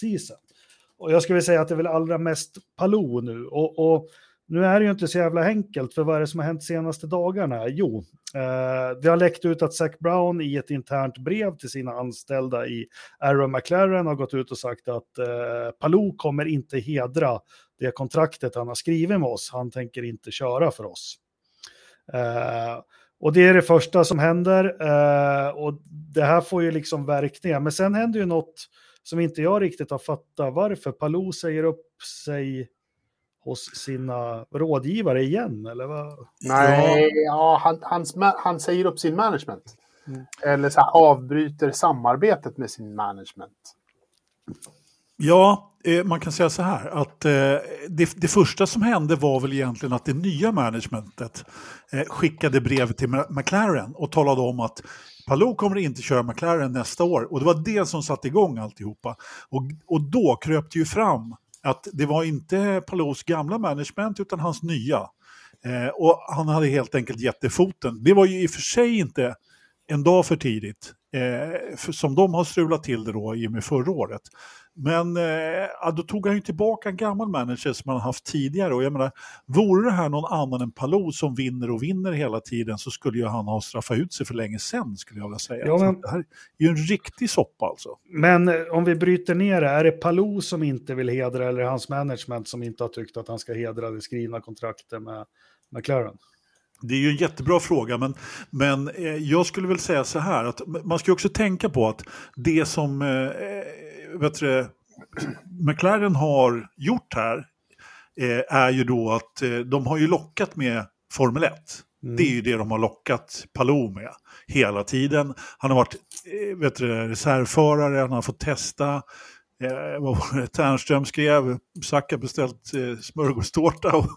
Och jag skulle säga att det är väl allra mest Palou nu. Och, och, nu är det ju inte så jävla enkelt, för vad är det som har hänt senaste dagarna? Jo, eh, det har läckt ut att Zac Brown i ett internt brev till sina anställda i Aaron McLaren har gått ut och sagt att eh, Palou kommer inte hedra det kontraktet han har skrivit med oss. Han tänker inte köra för oss. Eh, och det är det första som händer eh, och det här får ju liksom verkningar. Men sen händer ju något som inte jag riktigt har fattat varför. Palou säger upp sig hos sina rådgivare igen, eller vad? Nej, ja, han, han, han säger upp sin management. Mm. Eller så här, avbryter samarbetet med sin management. Ja, eh, man kan säga så här att eh, det, det, första som hände var väl egentligen att det nya managementet eh, skickade brev till McLaren och talade om att Palou kommer inte köra McLaren nästa år och det var det som satte igång alltihopa. Och, och då kröp det ju fram att det var inte Palous gamla management utan hans nya. Eh, och han hade helt enkelt gett det foten. Det var ju i och för sig inte en dag för tidigt, eh, för, som de har strulat till det då i och med förra året. Men eh, då tog han ju tillbaka en gammal manager som han haft tidigare. Och jag menar, vore det här någon annan än Palou som vinner och vinner hela tiden så skulle ju han ha straffat ut sig för länge sedan skulle jag vilja säga. Ja, men... Det här är ju en riktig soppa alltså. Men eh, om vi bryter ner det, är det Palou som inte vill hedra eller hans management som inte har tyckt att han ska hedra det skrivna kontraktet med McLaren? Det är ju en jättebra fråga, men, men eh, jag skulle väl säga så här att man ska också tänka på att det som eh, vet du, McLaren har gjort här eh, är ju då att eh, de har ju lockat med Formel 1. Mm. Det är ju det de har lockat Palou med hela tiden. Han har varit eh, vet du, reservförare, han har fått testa. Eh, vad var det Ternström skrev? Zacka beställt eh, smörgåstårta och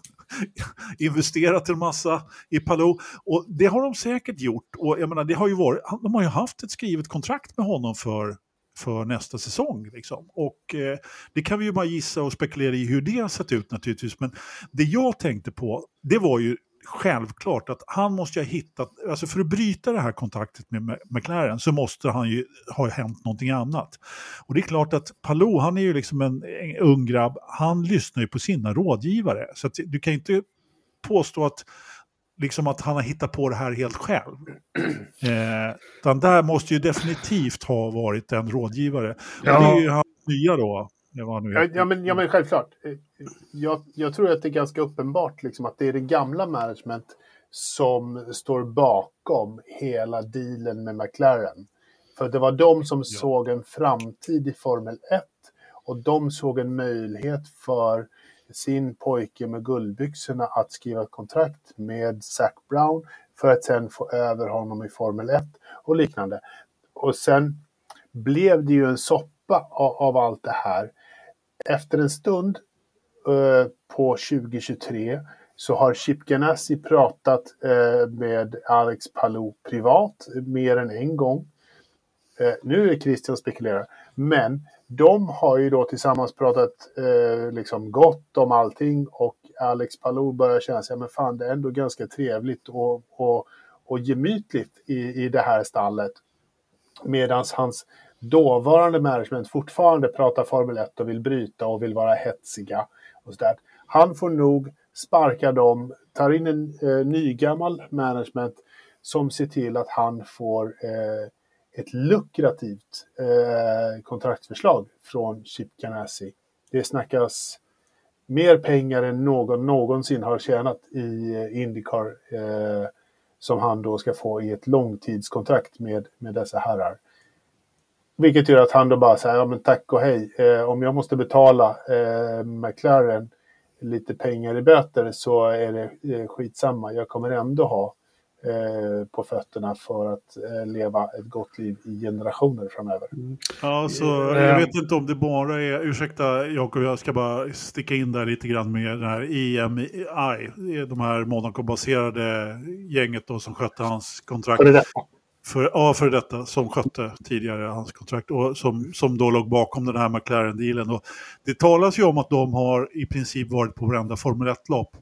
investerat en massa i Palou. Och det har de säkert gjort. Och jag menar, det har ju varit, de har ju haft ett skrivet kontrakt med honom för för nästa säsong. Liksom. Och eh, det kan vi ju bara gissa och spekulera i hur det har sett ut naturligtvis. Men det jag tänkte på, det var ju självklart att han måste ha hittat, alltså för att bryta det här kontaktet med McLaren så måste han ju ha hänt någonting annat. Och det är klart att Palou, han är ju liksom en, en ung grabb, han lyssnar ju på sina rådgivare. Så du kan inte påstå att liksom att han har hittat på det här helt själv. Eh, utan där måste ju definitivt ha varit en rådgivare. Ja. Och det är ju hans nya då. Ja, ja, men, ja, men självklart. Eh, jag, jag tror att det är ganska uppenbart liksom, att det är det gamla management som står bakom hela dealen med McLaren. För det var de som ja. såg en framtid i Formel 1 och de såg en möjlighet för sin pojke med guldbyxorna att skriva ett kontrakt med Zac Brown för att sen få över honom i Formel 1 och liknande. Och sen blev det ju en soppa av, av allt det här. Efter en stund eh, på 2023 så har Chip Ganassi pratat eh, med Alex Palou privat mer än en gång. Eh, nu är Christian spekulerar, men de har ju då tillsammans pratat eh, liksom gott om allting och Alex Palou börjar känna sig, men fan det är ändå ganska trevligt och, och, och gemytligt i, i det här stallet. Medan hans dåvarande management fortfarande pratar Formel 1 och vill bryta och vill vara hetsiga. Och så där. Han får nog sparka dem, tar in en eh, nygammal management som ser till att han får eh, ett lukrativt eh, kontraktsförslag från Chip Ganassi. Det snackas mer pengar än någon någonsin har tjänat i eh, Indycar eh, som han då ska få i ett långtidskontrakt med, med dessa herrar. Vilket gör att han då bara säger, ja men tack och hej, eh, om jag måste betala eh, McLaren lite pengar i böter så är det eh, skitsamma, jag kommer ändå ha Eh, på fötterna för att eh, leva ett gott liv i generationer framöver. Mm. Ja, så jag eh, vet inte om det bara är, ursäkta Jakob, jag ska bara sticka in där lite grann med den här EMI, de här Monaco-baserade gänget då som skötte hans kontrakt. Detta. För, ja, för detta som skötte tidigare hans kontrakt och som, som då låg bakom den här McLaren-dealen. Det talas ju om att de har i princip varit på varenda Formel 1-lopp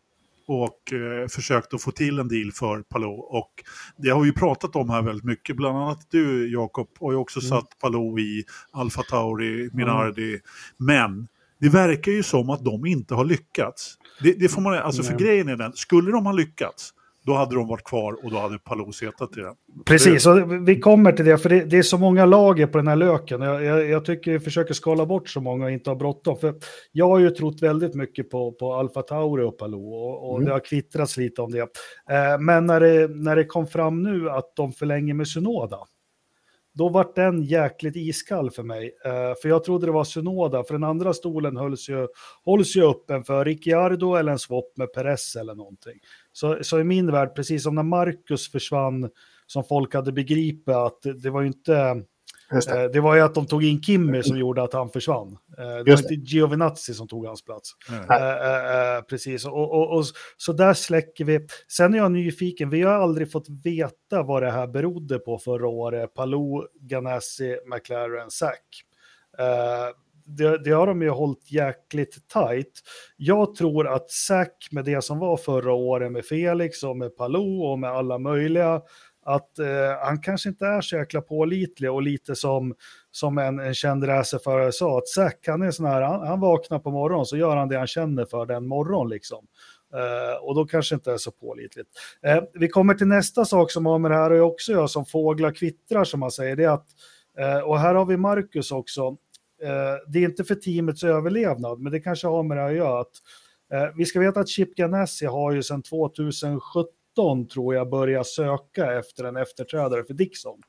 och eh, försökt att få till en deal för Palou. Och det har vi pratat om här väldigt mycket, bland annat du Jakob har ju också mm. satt Palou i Alfa Tauri, Minardi. Mm. Men det verkar ju som att de inte har lyckats. Det, det får man, alltså för grejen är den, skulle de ha lyckats då hade de varit kvar och då hade Palou setat i den. Precis, och vi kommer till det, för det, det, är så många lager på den här löken. Jag, jag, jag tycker vi försöker skala bort så många och inte ha bråttom. För jag har ju trott väldigt mycket på, på Alfa Tauri och Palou och, och mm. det har kvittrats lite om det. Eh, men när det, när det kom fram nu att de förlänger med Synoda, då vart den jäkligt iskall för mig. Eh, för jag trodde det var Synoda, för den andra stolen hölls ju, hålls ju öppen för Ricciardo eller en swap med Perez eller någonting. Så, så i min värld, precis som när Marcus försvann, som folk hade begripit att det var ju inte det. Eh, det. var ju att de tog in Kimmy som gjorde att han försvann. Eh, det Just var inte Giovinazzi som tog hans plats. Mm. precis, och, och, och, så där släcker vi. Sen är jag nyfiken, vi har aldrig fått veta vad det här berodde på förra året. Palou, Ganassi, McLaren, Sack. Det, det, har de ju hållit jäkligt tajt. Jag tror att Sack med det som var förra året med Felix och med Palou och med alla möjliga att eh, han kanske inte är så jäkla pålitlig och lite som, som en, en känd racerförare sa, att Zack han är sån här, han, han, vaknar på morgonen så gör han det han känner för den morgon liksom. Eh, och då kanske inte är så pålitligt. Eh, vi kommer till nästa sak som har med det här och också gör som fåglar kvittrar som man säger, det är att, eh, och här har vi Marcus också, eh, det är inte för teamets överlevnad, men det kanske har med det här att göra. Att, eh, vi ska veta att Chip Ganassi har ju sedan 2017 tror jag börja söka efter en efterträdare för Dixon.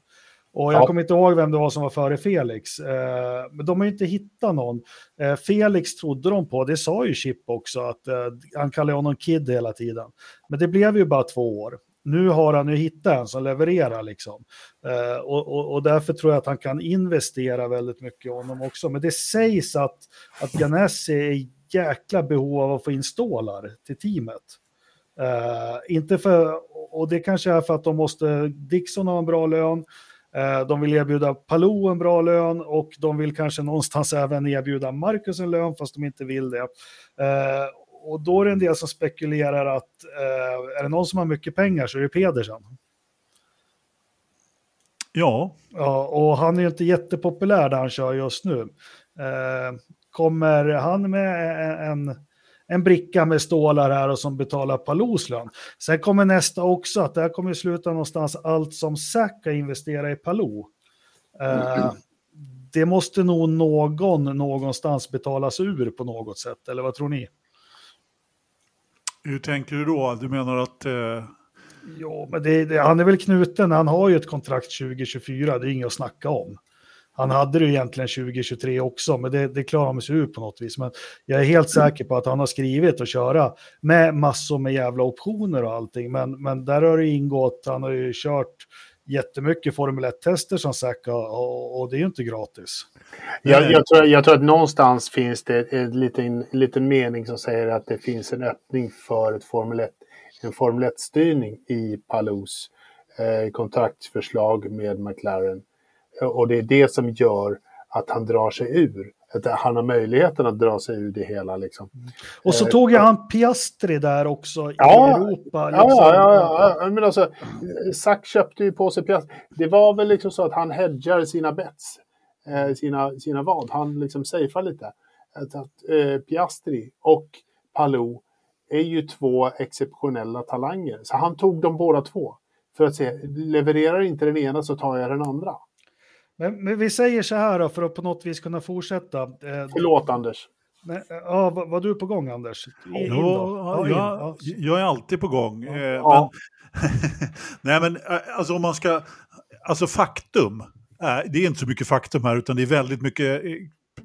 Och jag ja. kommer inte ihåg vem det var som var före Felix. Eh, men de har ju inte hittat någon. Eh, Felix trodde de på, det sa ju Chip också, att eh, han kallade honom Kid hela tiden. Men det blev ju bara två år. Nu har han ju hittat en som levererar liksom. Eh, och, och, och, därför tror jag att han kan investera väldigt mycket i honom också. Men det sägs att, att Ganassi är i jäkla behov av att få in stålar till teamet. Uh, inte för, och det kanske är för att de måste, Dixon har en bra lön, uh, de vill erbjuda Palou en bra lön och de vill kanske någonstans även erbjuda Marcus en lön fast de inte vill det. Uh, och då är det en del som spekulerar att är det någon som har mycket pengar så är det Pedersen. Ja. Ja, och han är ju inte jättepopulär där han kör just nu. kommer han med en en bricka med stålar här och som betalar Palous lön. Sen kommer nästa också, att det här kommer sluta någonstans allt som Zack har investerat i Palou. Uh, det måste nog någon någonstans betalas ur på något sätt, eller vad tror ni? Hur tänker du då? Du menar att... Uh... Ja, men det, det, han är väl knuten, han har ju ett kontrakt 2024, det är inget att snacka om. Han hade det egentligen 2023 också, men det, det klarar han sig ur på något vis. Men jag är helt säker på att han har skrivit och köra med massor med jävla optioner och allting. Men, men där har det ingått, han har ju kört jättemycket Formel 1-tester som sagt och, och, det är ju inte gratis. Jag, jag, tror, jag tror att någonstans finns det en liten, liten mening som säger att det finns en öppning för ett Formel 1, en Formel 1-styrning i Palous eh, kontraktförslag med McLaren. Och det är det som gör att han drar sig ur. Att han har möjligheten att dra sig ur det hela. Liksom. Och så tog jag eh, han Piastri där också i ja, Europa. Liksom. Ja, ja, ja, men alltså, Sack köpte ju på sig Piastri. Det var väl liksom så att han hedgar sina bets, eh, sina, sina vad. Han liksom safear lite. Att, att eh, Piastri och Palou är ju två exceptionella talanger. Så han tog dem båda två. För att se, levererar inte den ena så tar jag den andra. Men, men, vi säger så här då, för att på något vis kunna fortsätta. Eh, Förlåt Anders. Men, ja, var, var, du på gång Anders? In ja, jag, jag, är alltid på gång. Ja. Eh, men, nej men eh, alltså om man ska, alltså faktum, eh, det är inte så mycket faktum här utan det är väldigt mycket eh,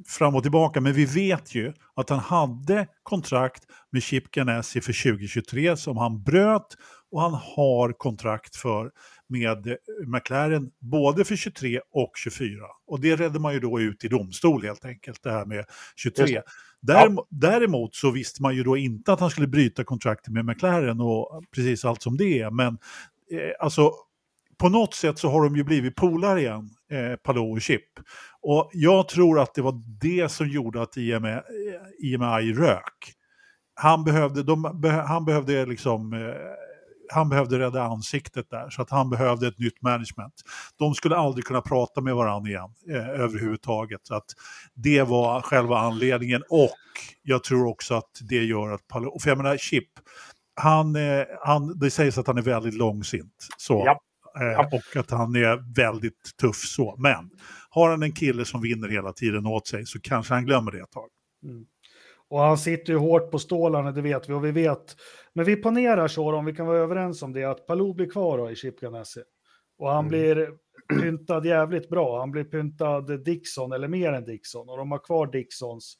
fram och tillbaka. Men vi vet ju att han hade kontrakt med Chip Ganassi för 2023 som han bröt och han har kontrakt för med McLaren både för 23 och 24. Och det redde man ju då ut i domstol helt enkelt, det här med 23. Däremot, däremot så visste man ju då inte att han skulle bryta kontraktet med McLaren och precis allt som det är. Men eh, alltså på något sätt så har de ju blivit polare igen, eh, Palou och Chip. Och jag tror att det var det som gjorde att IMI, IMI rök. han behövde, de, han behövde liksom eh, han behövde rädda ansiktet där, så att han behövde ett nytt management. De skulle aldrig kunna prata med varandra igen eh, överhuvudtaget. Så att det var själva anledningen och jag tror också att det gör att, för jag menar Chip, han, eh, han, det sägs att han är väldigt långsint. Så. Ja. Eh, och att han är väldigt tuff så. Men har han en kille som vinner hela tiden åt sig så kanske han glömmer det ett tag. Mm. Och han sitter ju hårt på stålarna, det vet vi. Och vi vet, men vi ponerar så, om vi kan vara överens om det, att Palou blir kvar då i Chip Ganassi. Och han mm. blir pyntad jävligt bra. Han blir pyntad Dixon, eller mer än Dixon. Och de har kvar Dixons.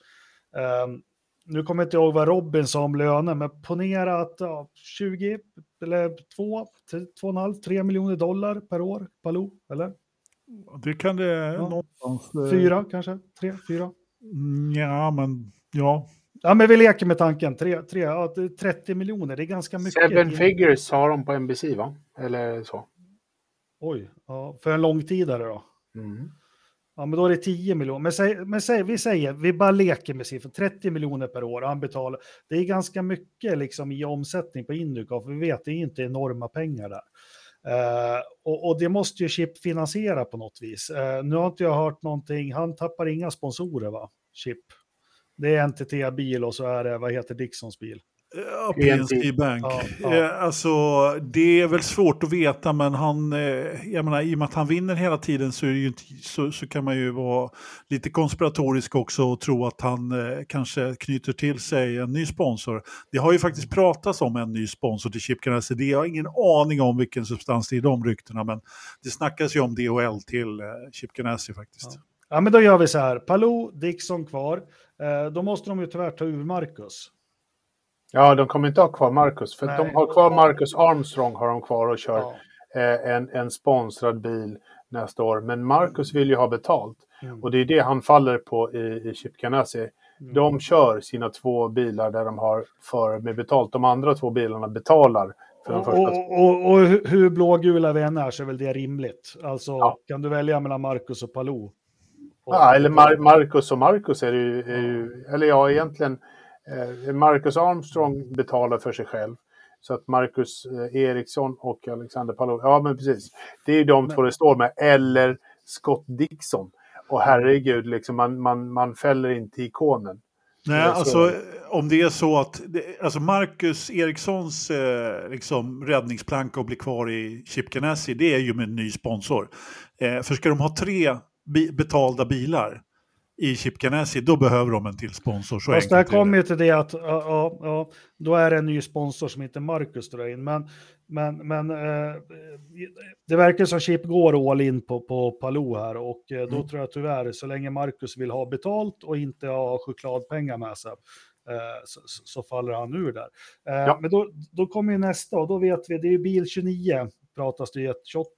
Um, nu kommer jag inte ihåg vad Robin sa om löner, men ponera att ja, 20 eller 2, 2,5, 3 miljoner dollar per år, Palou, eller? Det kan det ja. någonstans. Eh, fyra kanske? Tre, fyra? Mm, ja, men ja. Ja, men vi leker med tanken. Tre, tre, ja, 30 miljoner, det är ganska mycket. Seven figures har de på NBC, va? Eller så. Oj, ja, för en långtidare då? Mm. Ja, men då är det 10 miljoner. Men, säg, men säg, vi säger, vi bara leker med siffror, 30 miljoner per år. Han betalar. Det är ganska mycket liksom i omsättning på Induca, för vi vet det är inte enorma pengar där. Uh, och, och, det måste ju Chip finansiera på något vis. Uh, nu har inte jag hört någonting, han tappar inga sponsorer va, Chip? Det är NTT bil och så är det, vad heter Dixons bil? Ja, PNC Bank. Ja, ja. Eh, alltså, det är väl svårt att veta, men han, eh, jag menar, i och med att han vinner hela tiden så, inte, så, så, kan man ju vara lite konspiratorisk också och tro att han eh, kanske knyter till sig en ny sponsor. Det har ju faktiskt pratats om en ny sponsor till Chip Ganassi. Det har ingen aning om vilken substans det är i de ryktena, men det snackas ju om DHL till Chip Ganassi faktiskt. Ja. ja. men då gör vi så här. Palou, Dixon kvar. Då måste de ju tyvärr ta ur Marcus. Ja, de kommer inte ha kvar Marcus. För de har kvar Marcus Armstrong har de kvar och kör ja. eh, en, en sponsrad bil nästa år. Men Marcus vill ju ha betalt. Mm. Och det är det han faller på i, i Chip Ganassi. Mm. De kör sina två bilar där de har för med betalt. De andra två bilarna betalar. För och, första... och, och, och, hur blågula vi än är så är väl det rimligt. Alltså ja. kan du välja mellan Marcus och Palou? Ja, eller Mar Marcus och Marcus är ju, är ju, eller ja egentligen Eh, Marcus Armstrong betalar för sig själv. Så att Marcus eh, Eriksson och Alexander Palou, ja men precis. Det är de men... två det står med. Eller Scott Dixon. Och herregud, liksom, man, man, man fäller inte ikonen. Nej, alltså om det är så att alltså Marcus Erikssons eh, liksom, räddningsplanka att bli kvar i Chip Ganassi, det är ju med en ny sponsor. Eh, för ska de ha tre betalda bilar, i Chip Ganassi, då behöver de en till sponsor. Så Fast det kommer ju till det att ja, ja, då är det en ny sponsor som inte Marcus drar in. Men, men, men eh, det verkar som Chip går all in på, på Palou här och eh, då mm. tror jag tyvärr, så länge Marcus vill ha betalt och inte ha chokladpengar med sig, eh, så, så, faller han ur där. Eh, ja. Men då, då kommer ju nästa och då vet vi, det är bil 29 pratas det ju, 28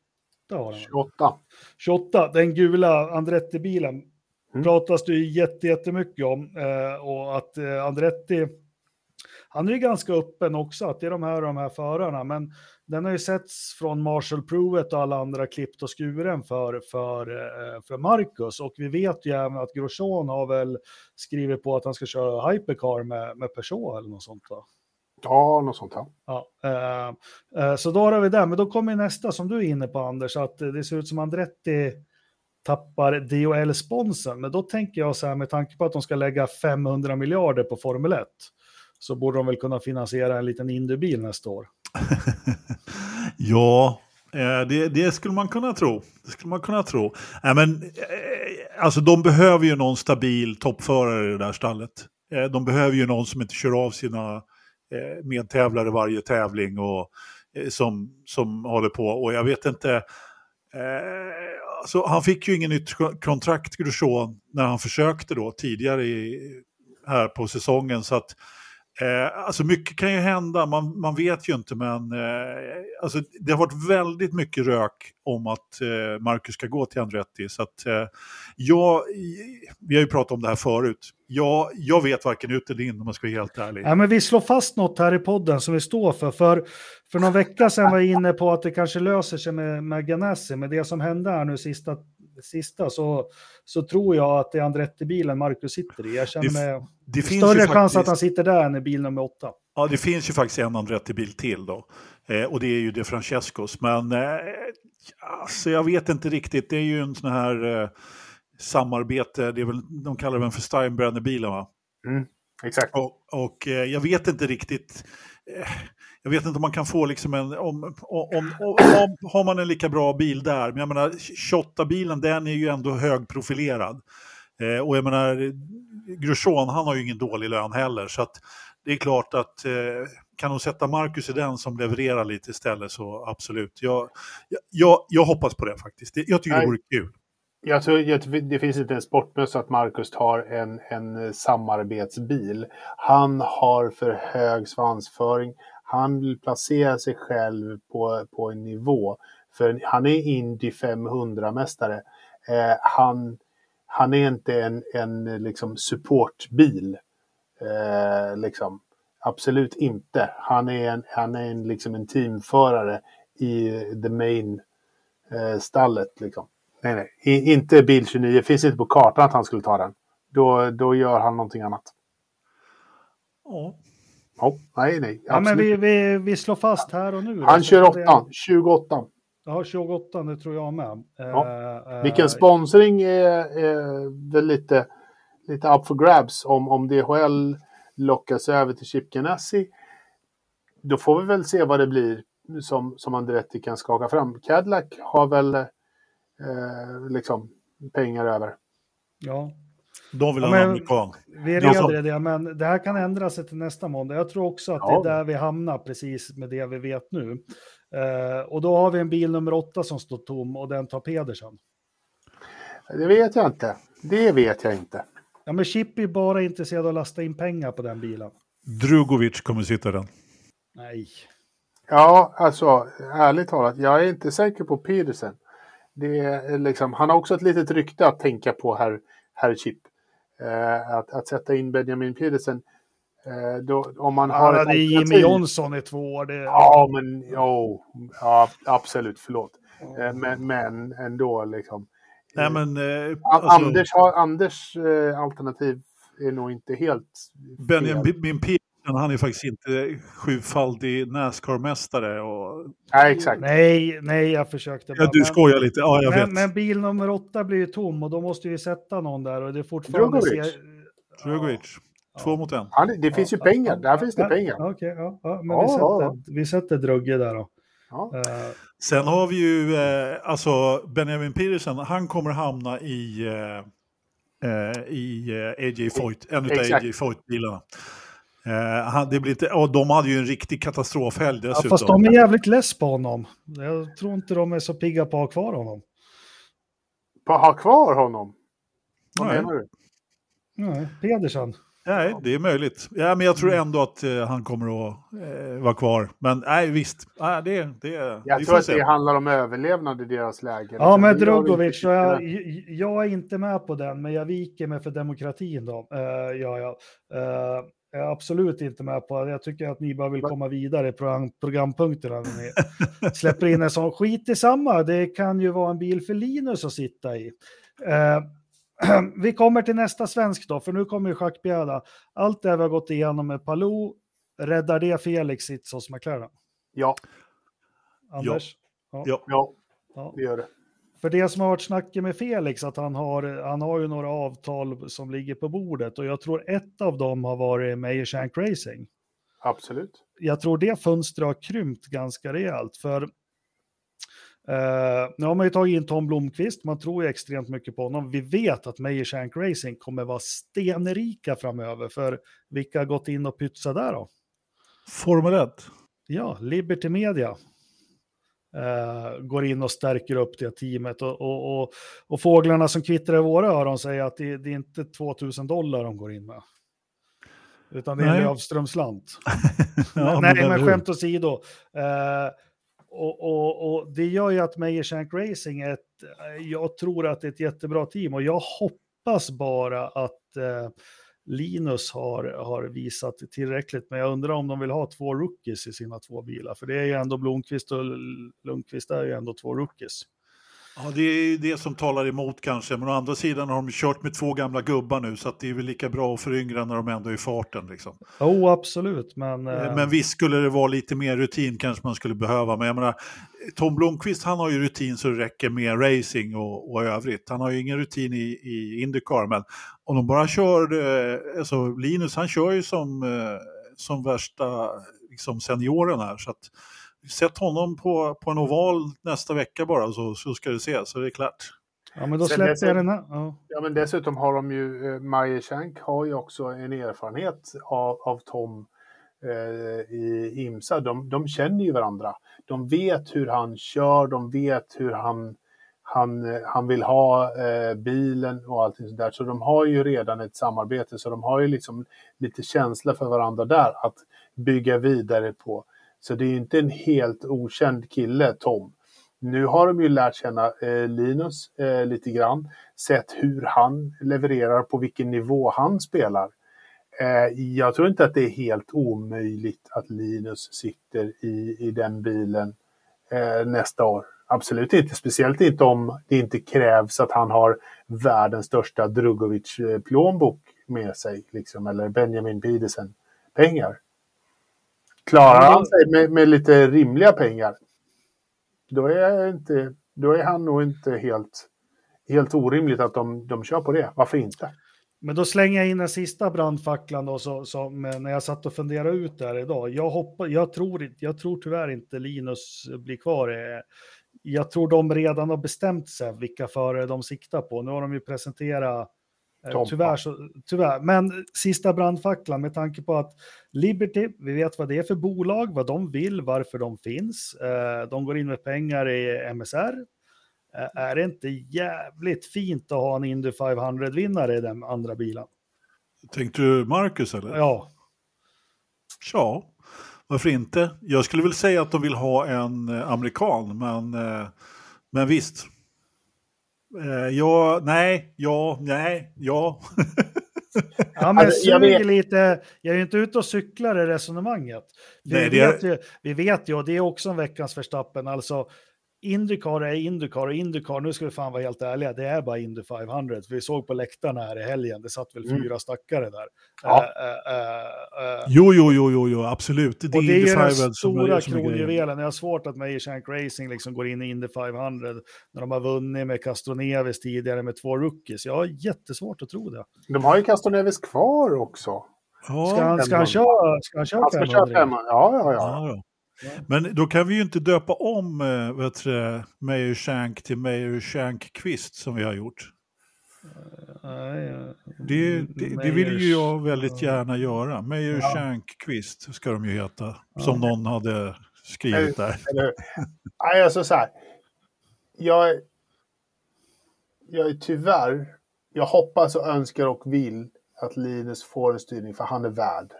har 28. 28, den gula Andretti-bilen mm. pratas det ju jättemycket om. Eh, och att eh, Andretti, han är ju ganska öppen också, att det är de här och de här förarna. Men den har ju setts från Marshall Pruett och alla andra klippt och skuren för, för, eh, för Marcus. Och vi vet ju även att Grosjean har väl skrivit på att han ska köra hypercar med, med Peugeot eller något sånt. Va? Ja, något sånt. Ja. ja eh, eh, så då har vi det, men då kommer nästa som du är inne på Anders, att det ser ut som Andretti tappar DHL-sponsen. Men då tänker jag så här med tanke på att de ska lägga 500 miljarder på Formel 1 så borde de väl kunna finansiera en liten Indybil nästa år. ja, eh, det, det, skulle man kunna tro. Det skulle man kunna tro. Äh, men, eh, alltså, de behöver ju någon stabil toppförare i det där stallet. De behöver ju någon som inte kör av sina Eh, medtävlare varje tävling och eh, som, som håller på. Och jag vet inte, eh, alltså, han fick ju ingen nytt kontrakt, Grosjean, när han försökte då tidigare i, här på säsongen. Så att, eh, alltså mycket kan ju hända, man, man vet ju inte, men eh, alltså, det har varit väldigt mycket rök om att eh, Marcus ska gå till Andretti. Så att, eh, jag, vi har ju pratat om det här förut. Jag, jag vet varken ut eller in om man ska vara helt ärlig. Ja, men vi slår fast något här i podden som vi står för. För, för någon vecka sedan var jag inne på att det kanske löser sig med, med Ganassi, men det som hände här nu sista sista så, så tror jag att det är Andretti-bilen Marcus sitter i. Jag känner Det- mig Det finns större chans faktiskt- att han sitter där än i bil nummer åtta. Ja, det finns ju faktiskt en Andretti-bil till då. Eh, och det är ju De Francescos. Men eh, alltså, jag vet inte riktigt. Det är ju en sån här eh, samarbete. Det är väl, de kallar den för Steinbrenner-bilen va? Exakt. Och, och eh, jag vet inte riktigt. Jag vet inte om man kan få liksom en... Om, om, om, om, har man en lika bra bil där. Men jag menar, 28-bilen den är ju ändå högprofilerad. Eh, och jag menar, Grosjean han har ju ingen dålig lön heller. Så att det är klart att eh, kan de sätta Marcus i den som levererar lite istället så absolut. Jag, jag, jag, hoppas på det faktiskt. Jag tycker Nej. det vore kul. Jag tror jag, det finns inte en sportbössa att Marcus tar en, en samarbetsbil. Han har för hög svansföring. Han vill placera sig själv på, på en nivå. För han är Indy 500-mästare. Eh, han, han är inte en, en liksom supportbil. Eh, liksom. Absolut inte. Han är en, han är en, liksom en teamförare i the main eh, stallet. Liksom. Nej, nej. I, inte bil 29. Finns inte på kartan att han skulle ta den. Då, då gör han någonting annat. Ja. Oh, nej, nej. Ja, men vi, vi, vi slår fast här och nu. Han kör det- 8. 28. Ja, 28, det tror jag med. Ja. Eh, eh, Vilken sponsring är, är väl lite, lite up for grabs. Om, om DHL lockas över till Chip Ganassi. Då får vi väl se vad det blir som, som Andretti kan skaka fram. Cadillac har väl eh, liksom pengar över. Ja, De vill Ja, ha en men- amerikan. vi reder det, men det här kan ändra sig till nästa måndag. Jag tror också att Ja. det är där vi hamnar precis med det vi vet nu. Eh, och då har vi en bil nummer åtta som står tom och den tar Pedersen. Det vet jag inte. Det vet jag inte. Ja, men Chip är bara intresserad av att lasta in pengar på den bilen. Drugovic kommer sitta i den. Nej. Ja, alltså ärligt talat, jag är inte säker på Peterson. Det är liksom, han har också ett litet rykte att tänka på, herr, herr Chip. Eh, att, att sätta in Benjamin Peterson. Eh, då, om man har hade Jimmy Johnson i två år. Det, Ja, men jo, ja, absolut, förlåt. Eh, men, men ändå liksom. Nej, men, eh, alltså, Anders, Anders eh, alternativ är nog inte helt. Benjamin han är faktiskt inte sjufaldig Nascar-mästare. Och... Nej, exakt. Nej, nej, jag försökte Ja, du Men- skojar lite, ja jag men, vet. men bil nummer åtta blir ju tom och då måste vi sätta någon där och det är fortfarande... Drugovic. Drugovic, två mot en. Han, det finns ju Ja, pengar, ja, där finns det ja, pengar. Okej, ja, ja, men Ja, vi, sätter, ja, vi sätter Drugge där då. Ja. Eh, Sen har vi ju, eh, alltså Benjamin Peterson, han kommer hamna i, eh, eh, i eh, AJ Foyt, en av. AJ Foyt-bilarna. Eh, han, det blir inte, och de hade ju en riktig katastrofhelg ja, dessutom. fast de är jävligt less på honom. Jag tror inte de är så pigga på att ha kvar honom. På att ha kvar honom? Vad Nej. menar du? Nej, Pedersen. Nej, det är möjligt. Ja, men jag tror ändå att eh, han kommer att eh, vara kvar. Men nej, visst. Nej, det, det, Jag vi tror att se. det handlar om överlevnad i deras läge. Ja, men inte jag, jag är inte med på den, men jag viker mig för demokratin då. Uh, ja, ja. Eh, jag är absolut inte med på det. Jag tycker att ni bara vill komma vidare i program, programpunkterna. När ni släpper in en sån skit i samma. Det kan ju vara en bil för Linus att sitta i. Eh, vi kommer till nästa svensk då, för nu kommer ju schackbjäda. Allt det vi har gått igenom med Palou, räddar det Felix sits hos McLaren? Ja, Anders? Ja. ja, Ja. det gör det. För det som har varit snacket med Felix, att han har, han har ju några avtal som ligger på bordet och jag tror ett av dem har varit Meyer Shank Racing. Absolut. Jag tror det fönstret har krympt ganska rejält för eh, nu har man ju tagit in Tom Blomqvist, man tror ju extremt mycket på honom. Vi vet att Meyer Shank Racing kommer vara stenrika framöver, för vilka har gått in och pytsat där då? Formel 1. Ja, Liberty Media eh, går in och stärker upp det teamet. Och, och, och, och fåglarna som kvittrar i våra öron säger att det, det är inte 2000 dollar de går in med. Utan det är en Nej. Löfströmslant. Ja, Nej, men hur? skämt åsido. Eh, och, och, och det gör ju att Meyer Shank Racing är ett, jag tror att det är ett jättebra team och jag hoppas bara att eh, Linus har, har visat tillräckligt, men jag undrar om de vill ha två rookies i sina två bilar, för det är ju ändå Blomqvist och Lundqvist är ju ändå två rookies. Ja, det är det som talar emot kanske, men å andra sidan har de kört med två gamla gubbar nu så det är väl lika bra att föryngra när de ändå är i farten. Liksom. Jo, oh, absolut. Men, eh... men visst skulle det vara lite mer rutin kanske man skulle behöva. Men jag menar, Tom Blomqvist han har ju rutin så det räcker med racing och, och övrigt. Han har ju ingen rutin i, i Indycar, men om de bara kör, eh, alltså Linus han kör ju som, eh, som värsta liksom senioren här. Så att, Sätt honom på, på en oval nästa vecka bara så, så ska du se, så det är klart. Ja, men då släpper jag den här. Ja. ja. men dessutom har de ju, eh, Maje Schenk har ju också en erfarenhet av, av Tom eh, i IMSA. De, de känner ju varandra. De vet hur han kör, de vet hur han, han, han vill ha eh, bilen och allting sådär. Så de har ju redan ett samarbete, så de har ju liksom lite känsla för varandra där att bygga vidare på. Så det är inte en helt okänd kille, Tom. Nu har de ju lärt känna eh, Linus eh, lite grann, sett hur han levererar, på vilken nivå han spelar. Eh, jag tror inte att det är helt omöjligt att Linus sitter i, i den bilen eh, nästa år. Absolut inte, speciellt inte om det inte krävs att han har världens största Drugovic-plånbok eh, med sig, liksom, eller Benjamin Pedersen-pengar. Klarar han sig med, med, lite rimliga pengar, då är, inte, då är han nog inte helt, helt orimligt att de, de kör på det. Varför inte? Men då slänger jag in den sista brandfacklan då, så, som, när jag satt och funderade ut det här idag. Jag, hoppas, jag, tror, jag tror tyvärr inte Linus blir kvar. Jag tror de redan har bestämt sig vilka förare de siktar på. Nu har de ju presenterat Eh, Tompa. Tyvärr, så, tyvärr. Men sista brandfacklan med tanke på att Liberty, vi vet vad det är för bolag, vad de vill, varför de finns. Eh, de går in med pengar i MSR. Eh, är det inte jävligt fint att ha en Indy 500-vinnare i den andra bilen? Tänkte du Marcus eller? Ja. Ja, varför inte? Jag skulle väl säga att de vill ha en amerikan, men, men visst. Uh, ja, nej, ja, nej, ja. ja, men alltså, jag vet... lite, jag är ju inte ute och cyklar i resonemanget. Nej, vi, vet är... ju, vi vet ju, och det är också en veckans förstappen, alltså Indycar är Indycar och Indycar, nu ska vi fan vara helt ärliga, det är bara Indy 500. Vi såg på läktarna här i helgen, det satt väl mm. fyra stackare där. Ja. Uh, uh, uh, jo, jo, jo, jo, jo, absolut. Det, och det är den stora kronjuvelen. Jag har svårt att Meyer Shank Racing liksom går in i Indy 500 när de har vunnit med Castroneves tidigare med två rookies. Jag har jättesvårt att tro det. De har ju Castroneves kvar också. Ja. Ska, han, ska, han köra, ska han köra 500? Han ska köra 500, ja, ja, ja. ja. Men då kan vi ju inte döpa om äh, vet du, Mayor Shank till Mayor Shank som vi har gjort. Det, det, det vill ju jag väldigt gärna göra. Mayor ja. Shank Kvist ska de ju heta, som någon hade skrivit där. Nej, alltså så här. Jag, jag är tyvärr, jag hoppas och önskar och vill att Linus får en styrning för han är värd.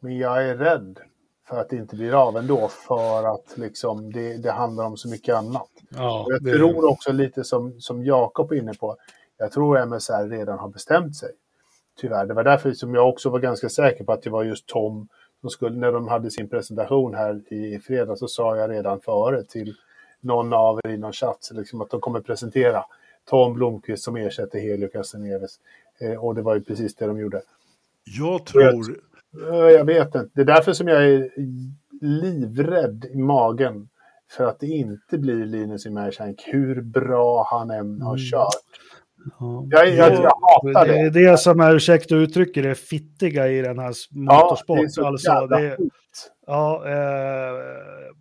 Men jag är rädd för att det inte blir av ändå för att liksom, det, det handlar om så mycket annat. Ja, jag tror också lite som, som Jakob är inne på, jag tror MSR redan har bestämt sig. Tyvärr, det var därför som jag också var ganska säker på att det var just Tom som skulle, när de hade sin presentation här i fredags så sa jag redan före till någon av er i någon chatt liksom att de kommer presentera Tom Blomqvist som ersätter Helio Castaneves. Eh, och det var ju precis det de gjorde. Jag tror, jag vet inte. Det är därför som jag är livrädd i magen för att det inte blir Linus Imersank, hur bra han än har mm. kört. Ja. Jag, jag, jag, hatar det. Det är det som är, ursäkta uttrycker det fittiga i den här motorsport. Ja, det är alltså, det, ja, eh,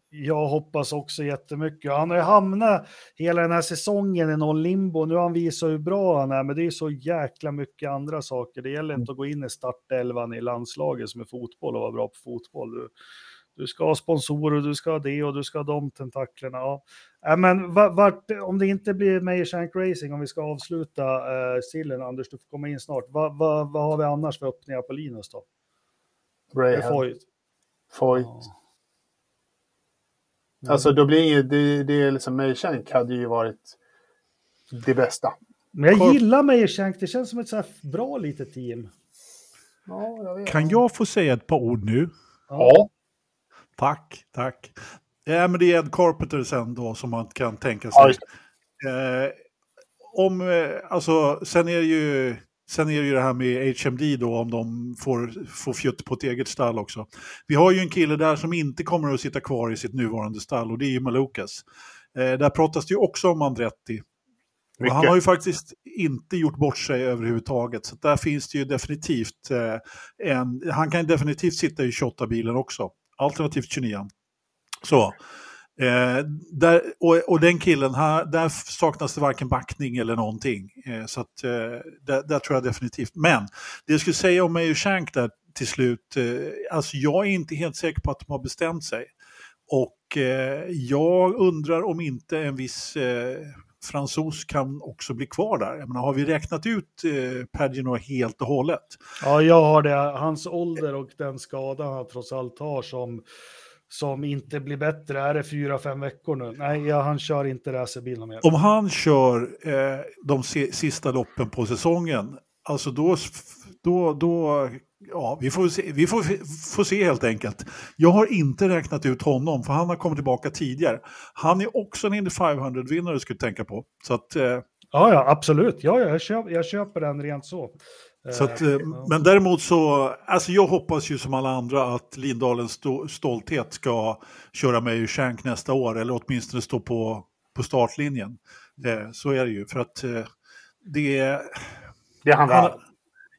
jag hoppas också jättemycket. Han har ju hamnat hela den här säsongen i någon limbo. Nu har han visat hur bra han är, men det är så jäkla mycket andra saker. Det gäller inte att gå in i startelvan i landslaget som är fotboll och vara bra på fotboll. Du, du ska ha sponsorer, du ska ha det och du ska ha de tentaklerna. Ja. Äh, men vart, om det inte blir Meyer Shank Racing, om vi ska avsluta eh, sillen, Anders, du får komma in snart. Vad va, va har vi annars för öppningar på Linus då? Brayhead. Foyt. Foyt. Ja. Mm. Alltså då blir inget, det, det är liksom Meyershank hade ju varit det bästa. Men jag Korp gillar Meyershank, det känns som ett så här bra litet team. Ja, jag kan jag få säga ett par ord nu? Ja. Tack, tack. Ja, men det är Ed Carpenter sen då som man kan tänka sig. Ja, Eh, om, eh, alltså, sen är det ju... Sen är det ju det här med HMD då, om de får, får fjutt på ett eget stall också. Vi har ju en kille där som inte kommer att sitta kvar i sitt nuvarande stall och det är ju Malukas. Eh, där pratas det ju också om Andretti. Han har ju faktiskt inte gjort bort sig överhuvudtaget. Så där finns det ju definitivt eh, en... Han kan definitivt sitta i 28-bilen också. Alternativt 29. Så. Eh, där, och, och, den killen, här, där saknas det varken backning eller någonting. Eh, så att, eh, där, där, tror jag definitivt. Men det jag skulle säga om Meyer Shank där till slut, eh, alltså jag är inte helt säker på att de har bestämt sig. Och eh, jag undrar om inte en viss eh, fransos kan också bli kvar där. Jag menar, har vi räknat ut eh, Pagino helt och hållet? Ja, jag har det. Hans ålder och den skada han trots allt har som som inte blir bättre. Är det fyra, fem veckor nu? Nej, ja, han kör inte racerbil mer. Om han kör eh, de sista loppen på säsongen, alltså då, då, då ja, vi får, se, vi får, får se helt enkelt. Jag har inte räknat ut honom, för han har kommit tillbaka tidigare. Han är också en Indy 500-vinnare, skulle tänka på. Så att, eh, ja, ja, absolut. Ja, jag, köper, jag köper den rent så. Så att, eh, men däremot så, alltså jag hoppas ju som alla andra att Lindalens stolthet ska köra med i Shank nästa år, eller åtminstone stå på, på startlinjen. Eh, så är det ju, för att eh, det är... Det är han, han,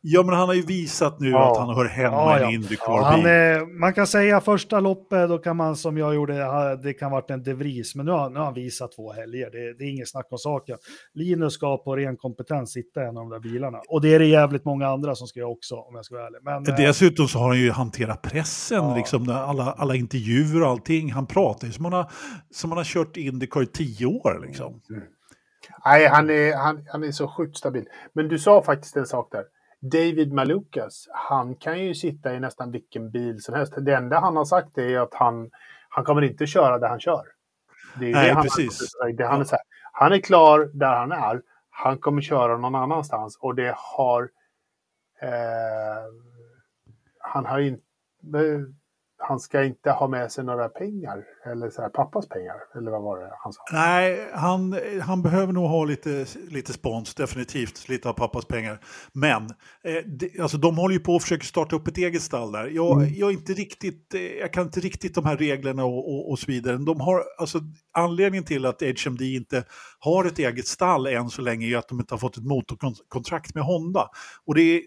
Ja, men han har ju visat nu ja. att han hör hemma ja, ja. i en Indycar-bil. Ja, man kan säga första loppet, då kan man som jag gjorde, det kan varit en De Vries, men nu har, nu har han visat två helger. Det, det är inget snack om saken. Linus ska på ren kompetens sitta i en av de där bilarna. Och det är det jävligt många andra som ska göra också, om jag ska vara ärlig. Men, eh, Dessutom så har han ju hanterat pressen, liksom, alla, alla intervjuer och allting. Han pratar ju som han har, som han har kört Indycar i tio år. Liksom. Mm. Nej, han är, han, han är så sjukt stabil. Men du sa faktiskt en sak där. David Malukas, han kan ju sitta i nästan vilken bil som helst. Det enda han har sagt är att han, han kommer inte köra där han kör. Det är Nej, det han, precis. Det han, är här, han är klar där han är. Han kommer köra någon annanstans och det har... Eh, han har inte han ska inte ha med sig några pengar, eller så här, pappas pengar, eller vad var det han sa? Nej, han, han behöver nog ha lite, lite spons, definitivt, lite av pappas pengar. Men eh, det, alltså, de håller ju på att försöka starta upp ett eget stall där. Jag, mm. jag, inte riktigt, eh, jag kan inte riktigt de här reglerna och, och, och så vidare. De har, alltså, anledningen till att HMD inte har ett eget stall än så länge är att de inte har fått ett motorkontrakt med Honda. Och det är,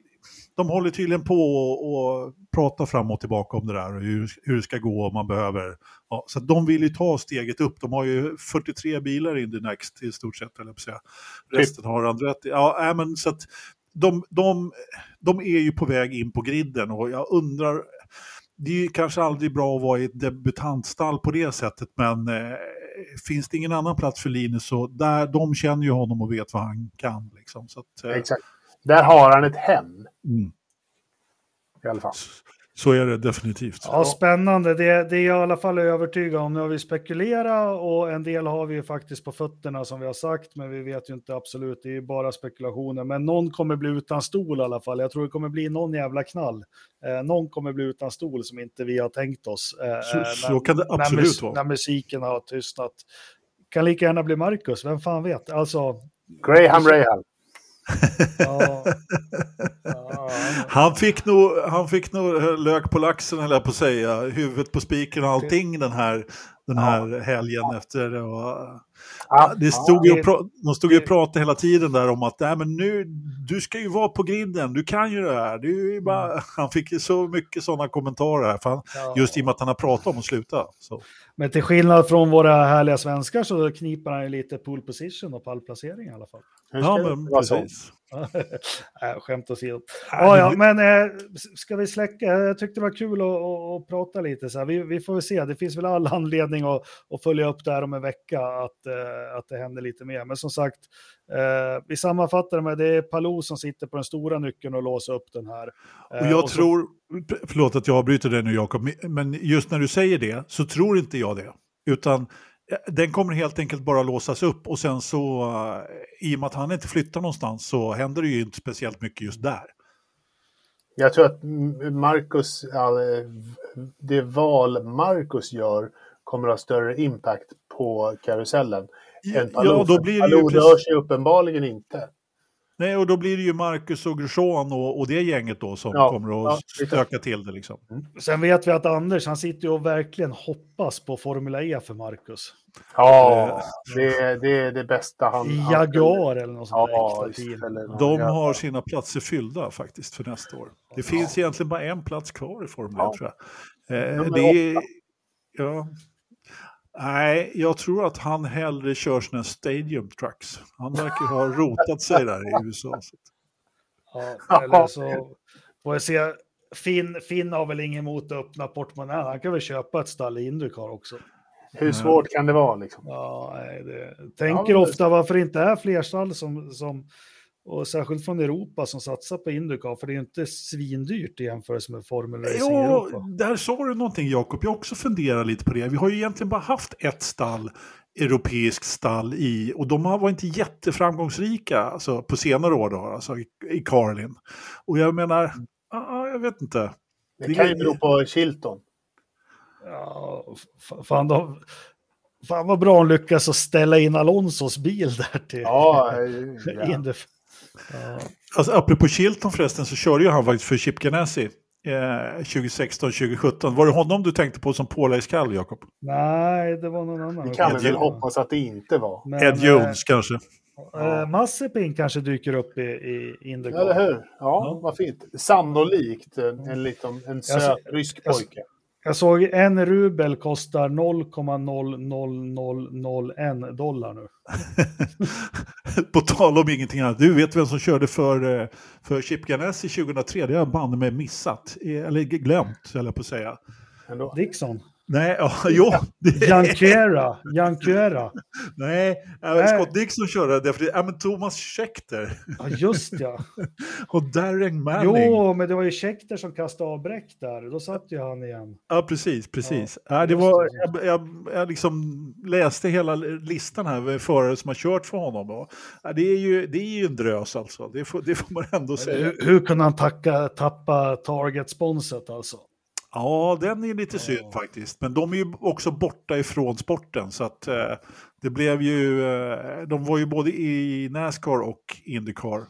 de håller tydligen på och, prata fram och tillbaka om det där och hur, hur det ska gå om man behöver. Ja, så de vill ju ta steget upp. De har ju 43 bilar in the next i stort sett, eller säga. Resten har Andretti. Ja, men så att de, de, de är ju på väg in på griden och jag undrar, det är ju kanske aldrig bra att vara i ett debutantstall på det sättet, men eh, finns det ingen annan plats för Linus så där, de känner ju honom och vet vad han kan. Liksom, så att, eh, Exakt. Där har han ett hem. Mm. I alla fall. Så är det definitivt. Ja, spännande. Det, det är jag i alla fall övertygad om. Nu har vi spekulerat och en del har vi ju faktiskt på fötterna som vi har sagt, men vi vet ju inte absolut. Det är ju bara spekulationer. Men någon kommer bli utan stol i alla fall. Jag tror det kommer bli någon jävla knall. Eh, någon kommer bli utan stol som inte vi har tänkt oss. Eh, så, när, så kan det absolut när, vara. När musiken har tystnat. Kan lika gärna bli Marcus, vem fan vet? Alltså, Graham Rahal han, fick nog, han fick nog lök på laxen, eller på att säga, huvudet på spiken och allting den här, den här ja. helgen efter. Och, ja, det stod ja, ju och de stod ju och pratade hela tiden där om att men nu, du ska ju vara på grinden, du kan ju det här. Du bara, mm. Han fick ju så mycket sådana kommentarer här, för han, just i och med att han har pratat om att sluta. Så. Men till skillnad från våra härliga svenskar så kniper han ju lite pool position och pallplacering i alla fall. Ja, men precis. äh, skämt åsido. Ja, ja, men äh, ska vi släcka? Jag tyckte det var kul att, att, att prata lite. Så här. Vi, vi, får väl se. Det finns väl all anledning att, att följa upp det här om en vecka, att, äh, att det händer lite mer. Men som sagt, äh, vi sammanfattar det med det är Palou som sitter på den stora nyckeln och låser upp den här. och jag och så... tror, förlåt att jag avbryter dig nu Jakob, men just när du säger det så tror inte jag det. Utan den kommer helt enkelt bara låsas upp och sen så, i och med att han inte flyttar någonstans så händer det ju inte speciellt mycket just där. Jag tror att Marcus, det val Marcus gör kommer att ha större impact på karusellen än Palou. Ja, då blir det Palou rör sig uppenbarligen inte. Nej, och då blir det ju Marcus och Grosjean och, och det gänget då som Ja, kommer ja, att lite. stöka till det liksom. Sen vet vi att Anders, han sitter ju och verkligen hoppas på Formula E för Marcus. Ja, det, det är det bästa han... I han- Jaguar eller något sånt Ja, där team. De ja. har sina platser fyllda faktiskt för nästa år. Det finns egentligen bara en plats kvar i Formel 1 Ja. tror jag. Eh, det är, ja. Nej, jag tror att han hellre kör sina stadium trucks. Han verkar ha rotat sig där i USA. Så. Ja, eller så får jag se. Finn, Finn har väl inget emot att öppna portmonnän. Han kan väl köpa ett stall i Indycar också. Hur svårt kan det vara liksom? Ja, nej, det, tänker men- ofta varför det inte är fler stall som, som, och särskilt från Europa som satsar på Indycar, för det är ju inte svindyrt i jämförelse med Formel Racing i Jo, Europa. där sa du någonting Jakob. Jag också funderar lite på det. Vi har ju egentligen bara haft ett stall, europeiskt stall i, och de har varit inte jätteframgångsrika alltså, på senare år då, alltså i, i Carlin. Och jag menar, ah, jag vet inte. Det Det- kan ju bero på Chilton. Ja, fan, de, fan vad bra hon lyckas att ställa in Alonsos bil där till Ja, ja. Ja. Alltså, apropå Chilton förresten så körde ju han faktiskt för Chip Ganassi eh, 2016-2017. Var det honom du tänkte på som påläggskall, Jakob? Nej, det var någon annan. Det kan vi Ed väl Jones. hoppas att det inte var. Men, Ed Jones kanske? Eh, eh, Mazepin kanske dyker upp i, i Indycar. Eller hur? Ja, Ja. vad fint. Sannolikt en, en, liten, en söt ser- rysk pojke. Jag såg en rubel kostar 0,00001 dollar nu. på tal om ingenting annat. Du vet vem som körde för, eh, för Chip Ganassi 2003? Det har jag banne mig missat. Eh, Eller glömt, jag på att säga. Ändå. Dixon. Nej, ja, jo. Det, Jankuera. Jankuera. nej, äh, Nej. Scott Dixon körde det. För det ja, men Thomas Scheckter Ja, just ja. och Darren Manning. Jo, men det var ju Scheckter som kastade av bräck där. Då satt ju han igen. Ja, precis, precis. Ja, det just var, det. jag, jag, jag liksom läste hela listan här med förare som har kört för honom. Ja, det, är ju, det är ju en drös alltså, det får, det får man ändå säga. Hur, hur kunde han tacka, tappa target-sponset alltså? Ja, den är lite synd faktiskt. Men de är ju också borta ifrån sporten. Så att eh, det blev ju, eh, de var ju både i Nascar och Indycar.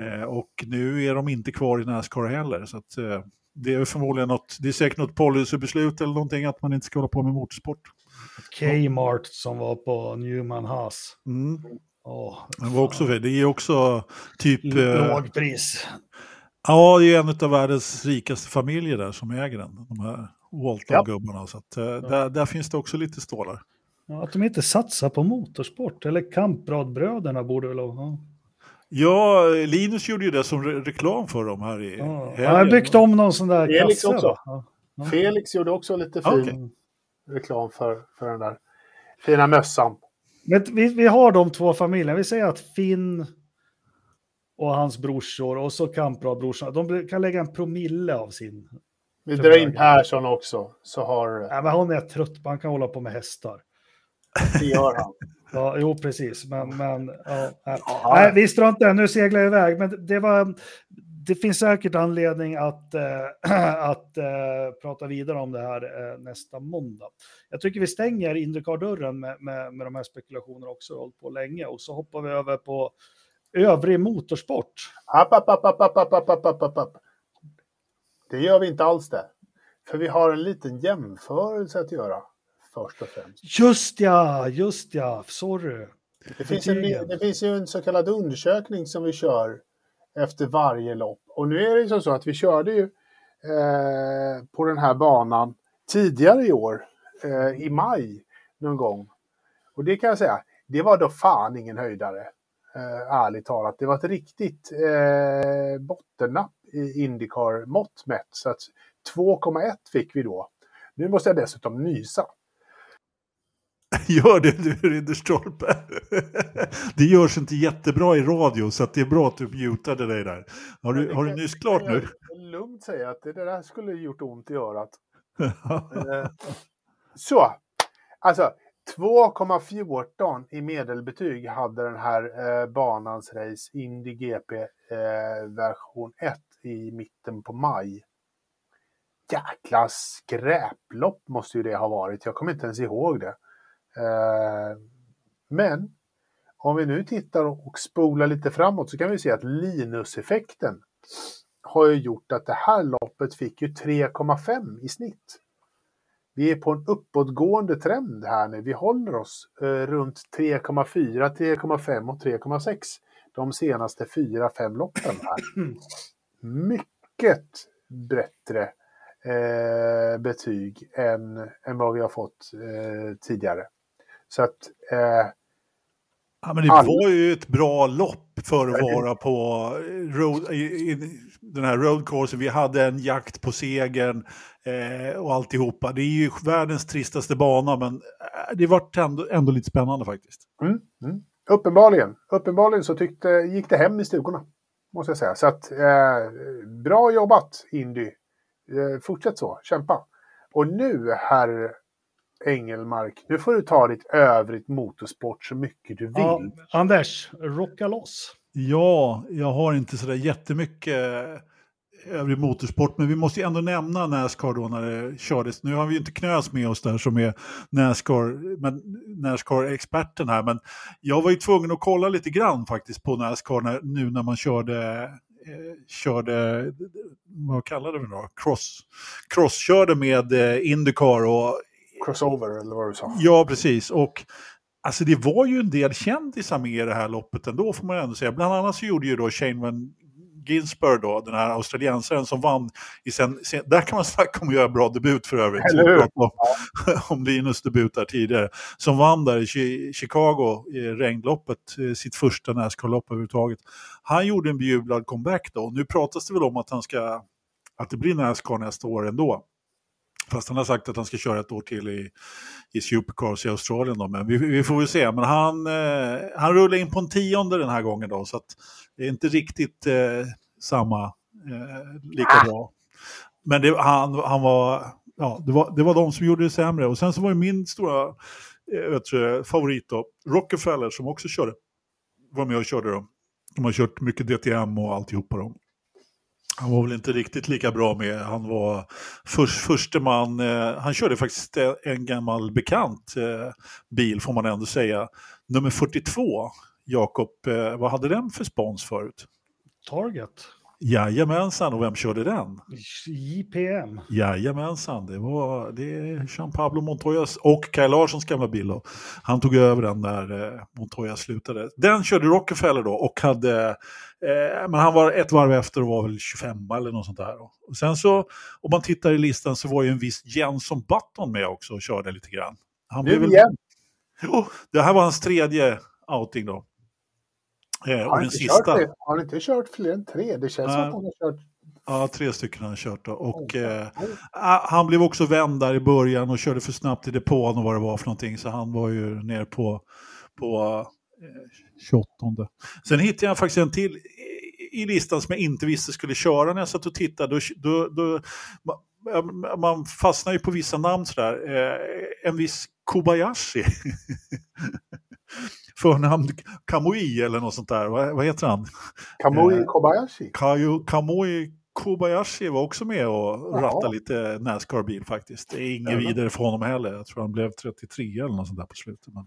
Eh, och nu är de inte kvar i Nascar heller. Så att, eh, det är förmodligen något, det är säkert något policybeslut eller någonting att man inte ska hålla på med motorsport. Kmart som var på Newman Haas. Mm. Åh, Det var också, det är också typ... Eh, Lågpris. Ja, det är en av världens rikaste familjer där som äger den. De här Walton-gubbarna. Så att, eh, där, där finns det också lite stålar. Ja, att de inte satsar på motorsport. Eller Kampradbröderna borde väl ha. Ja. Ja, Linus gjorde ju det som re reklam för dem här i Ja. helgen. Han har byggt om någon sån där Felix kasse. också. va? Ja. Felix gjorde också lite Ja, fin okej. reklam för, för den där fina mössan. Men vi, vi har de två familjerna. Vi säger att Finn och hans brorsor och så Kampradbrorsorna, de kan lägga en promille av sin. Vi drar in. Persson också, så har Nej, men hon är trött på, han kan hålla på med hästar. det gör han. Ja, jo, precis. Men, men ja, nej. Ja. nej, vi struntar nu seglar jag iväg. Men det, var, det finns säkert anledning att, eh, att eh, prata vidare om det här eh, nästa måndag. Jag tycker vi stänger Indycar-dörren med, med, med de här spekulationerna också. Hållit på länge. Och så hoppar vi över på övrig motorsport. App, app, app, app, app, app, app, app, app, app, app. Det gör vi inte alls det. För vi har en liten jämförelse att göra, först och främst. Just ja, just ja, sorry. Det finns, en, det finns ju en så kallad undersökning som vi kör efter varje lopp. Och nu är det ju så att vi körde ju eh, på den här banan tidigare i år, eh, i maj någon gång. Och det kan jag säga, det var då fan ingen höjdare. Eh, ärligt talat. Det var ett riktigt eh, bottennapp i Indycar-mått mätt. Så att 2,1 fick vi då. Nu måste jag dessutom nysa. Gör det du Ridderstolpe. det görs inte jättebra i radio så det är bra att du mutade dig där. Har du, har du nyss klart nu? Lugnt säga att det där skulle gjort ont i örat. Eh, Så, alltså 2,14 i medelbetyg hade den här eh, banans race Indy GP eh, version 1 i mitten på maj. Jäkla skräplopp måste ju det ha varit. Jag kommer inte ens ihåg det. Eh, Men om vi nu tittar och spolar lite framåt så kan vi se att Linus-effekten har ju gjort att det här loppet fick ju 3,5 i snitt. Vi är på en uppåtgående trend här nu. Vi håller oss eh, runt 3,4, 3,5 och 3,6 de senaste 4-5 loppen här. Mycket bättre eh, betyg än, än vad vi har fått eh, tidigare. Så att eh, Ja, men det All... var ju ett bra lopp för att vara på road, i, den här roadcoursen. Vi hade en jakt på segern eh, och alltihopa. Det är ju världens tristaste bana, men eh, det var ändå, ändå lite spännande faktiskt. Mm, mm. Uppenbarligen. Uppenbarligen så tyckte, gick det hem i stugorna, måste jag säga. Så att, eh, bra jobbat, Indy. Eh, fortsätt så, kämpa. Och nu, herr Engelmark, nu får du ta ditt övrigt motorsport så mycket du vill. Ja, Anders, rocka loss. Ja, jag har inte sådär jättemycket övrig motorsport, men vi måste ju ändå nämna Nascar då när det kördes. Nu har vi ju inte Knös med oss där som är Nascar, men Nascar-experten här, men jag var ju tvungen att kolla lite grann faktiskt på Nascar när, nu när man körde eh, körde, vad kallade vi då? Cross, crosskörde med eh, Indycar och crossover eller vad du sa. Ja, precis. Och alltså det var ju en del kändisar med i det här loppet ändå får man ändå säga. Bland annat så gjorde ju då Shane Van Ginsberg då, den här australiensaren som vann i sen, sen, där kan man snacka om att göra bra debut för övrigt. Eller Om, om Linus debut där tidigare. Som vann där i Chicago i regnloppet, eh, sitt första Nascar-lopp överhuvudtaget. Han gjorde en bejublad comeback då. Nu pratas det väl om att han ska, att det blir Nascar nästa år ändå. Fast han har sagt att han ska köra ett år till i, i Supercars i Australien. Då. Men vi, vi får väl se. Men han, eh, han rullar in på en tionde den här gången då. Så det är inte riktigt eh, samma, eh, lika ah. bra. Men det, han, han var, ja, det, var, det var de som gjorde det sämre. Och sen så var ju min stora eh, favorit då, Rockefeller som också körde, var med och körde då. De har kört mycket DTM och alltihopa. Då. Han var väl inte riktigt lika bra med, han var först, förste man, eh, han körde faktiskt en gammal bekant eh, bil får man ändå säga. Nummer 42, Jakob, eh, vad hade den för spons förut? Target. Jajamensan, och vem körde den? JPM. Jajamensan, det var det är Jean Pablo Montoyas och Kaj Larssons gamla bil. Han tog över den när eh, Montoya slutade. Den körde Rockefeller då och hade, eh, men han var ett varv efter och var väl 25 eller något sånt där. Och sen så, om man tittar i listan så var ju en viss Jenson Button med också och körde lite grann. Han blev väl... Igen. Jo, det här var hans tredje outing då. Eh, har, den sista... Kört, har han inte kört fler än tre? Det känns äh, som att han har kört Ja, tre stycken har han kört. Då. Och, eh, han blev också vänd där i början och körde för snabbt i depån och vad det var för någonting. Så han var ju ner på, på 28. Sen hittade jag faktiskt en till i listan som jag inte visste skulle köra när jag satt och tittade. Då, då, då man fastnar ju på vissa namn sådär. Eh, en viss Kobayashi. förnamn Kamui eller något sånt där. Vad, vad heter han? Kamui eh, Kobayashi? Kamui Kobayashi var också med och rattade lite Nascar-bil faktiskt. Det är inget vidare för honom heller. Jag tror han blev 33 eller något sånt där på slutet. Men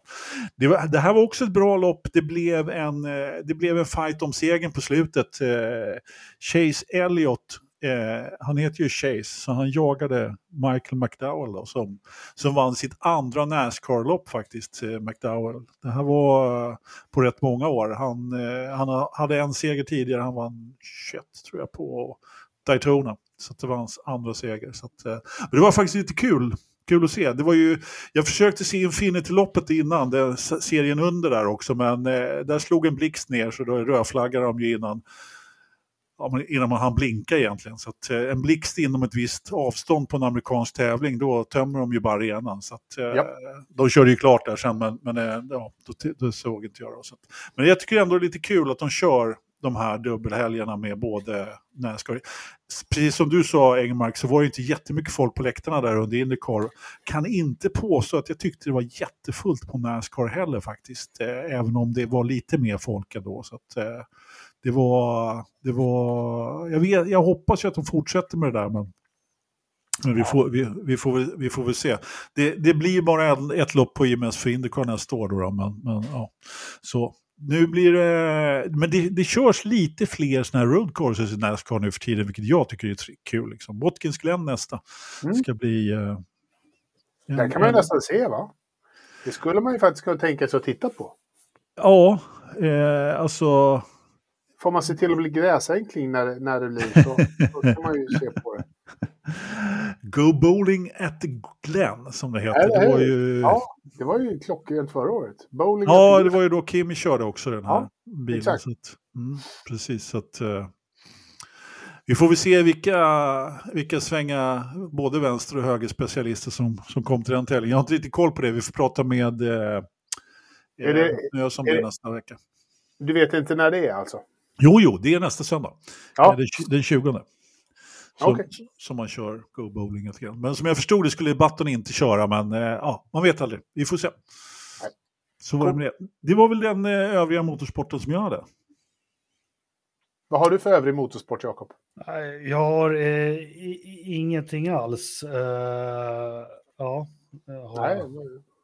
det, var, det här var också ett bra lopp. Det blev en, eh, det blev en fight om segern på slutet. Eh, Chase Elliott Eh, han heter ju Chase, så han jagade Michael McDowell då, som, som vann sitt andra Nascar-lopp faktiskt, eh, McDowell. Det här var eh, på rätt många år. Han, han hade en seger tidigare, han vann 21 tror jag på Daytona. Så det var hans andra seger. Så att, eh, men det var faktiskt lite kul. Kul att se. Det var ju, jag försökte se Infinity-loppet innan, den serien under där också, men eh, där slog en blixt ner så då rödflaggade de ju innan innan man hann blinka egentligen. Så att, eh, en blixt inom ett visst avstånd på en amerikansk tävling, då tömmer de ju bara arenan. Så att, eh, ja. De körde ju klart där sen, men, men eh, ja, då, då såg inte jag. Då, så att, men jag tycker ändå det är lite kul att de kör de här dubbelhelgerna med både Nascar. Precis som du sa Engmark så var det inte jättemycket folk på läktarna där under Indycar. Kan inte påstå att jag tyckte det var jättefullt på Nascar heller faktiskt. Eh, även om det var lite mer folk ändå. Så att, eh, det var, det var jag, vet, jag hoppas ju att de fortsätter med det där. Men Men vi får, vi, vi, får, väl, vi får väl se. Det, det blir bara ett, ett lopp på IMS för Indycar nästa år. Då, då men, men, ja. Så nu blir det, men det, det körs lite fler sådana här road courses i Nascar nu för tiden, vilket jag tycker är kul. Liksom. Watkins Glen nästa Mm. ska bli... Uh, Där kan man ju nästan se va? Det skulle man ju faktiskt kunna tänka sig att titta på. Ja, eh, alltså... Får man se till att bli gräsänkling när, när det blir så, så kan man ju se på. Go bowling at Glen, som det heter. Det var ju... Ja, det var ju klockrent förra året. Bowling Ja, det var ju då Kimi körde också den här Ja, bilen. exakt. Att, mm, precis, så att, eh, vi får väl se vilka, vilka svänga både vänster och höger specialister som, som kom till den tävlingen. Jag har inte riktigt koll på det, vi får prata med eh, Är det- eh, som det- nästa vecka. Du vet inte när det är alltså? Jo, jo, det är nästa söndag. Ja. Eh, den 20. Som, Okej. som man kör Go Bowling lite grann. Men som jag förstod det skulle Button inte köra, men eh, ja, man vet aldrig. Vi får se. Så var det med det. Det var väl den eh, övriga motorsporten som jag hade. Vad har du för övrig motorsport, Jakob? Jag har eh, ingenting alls. Eh, ja. jag har- Nej,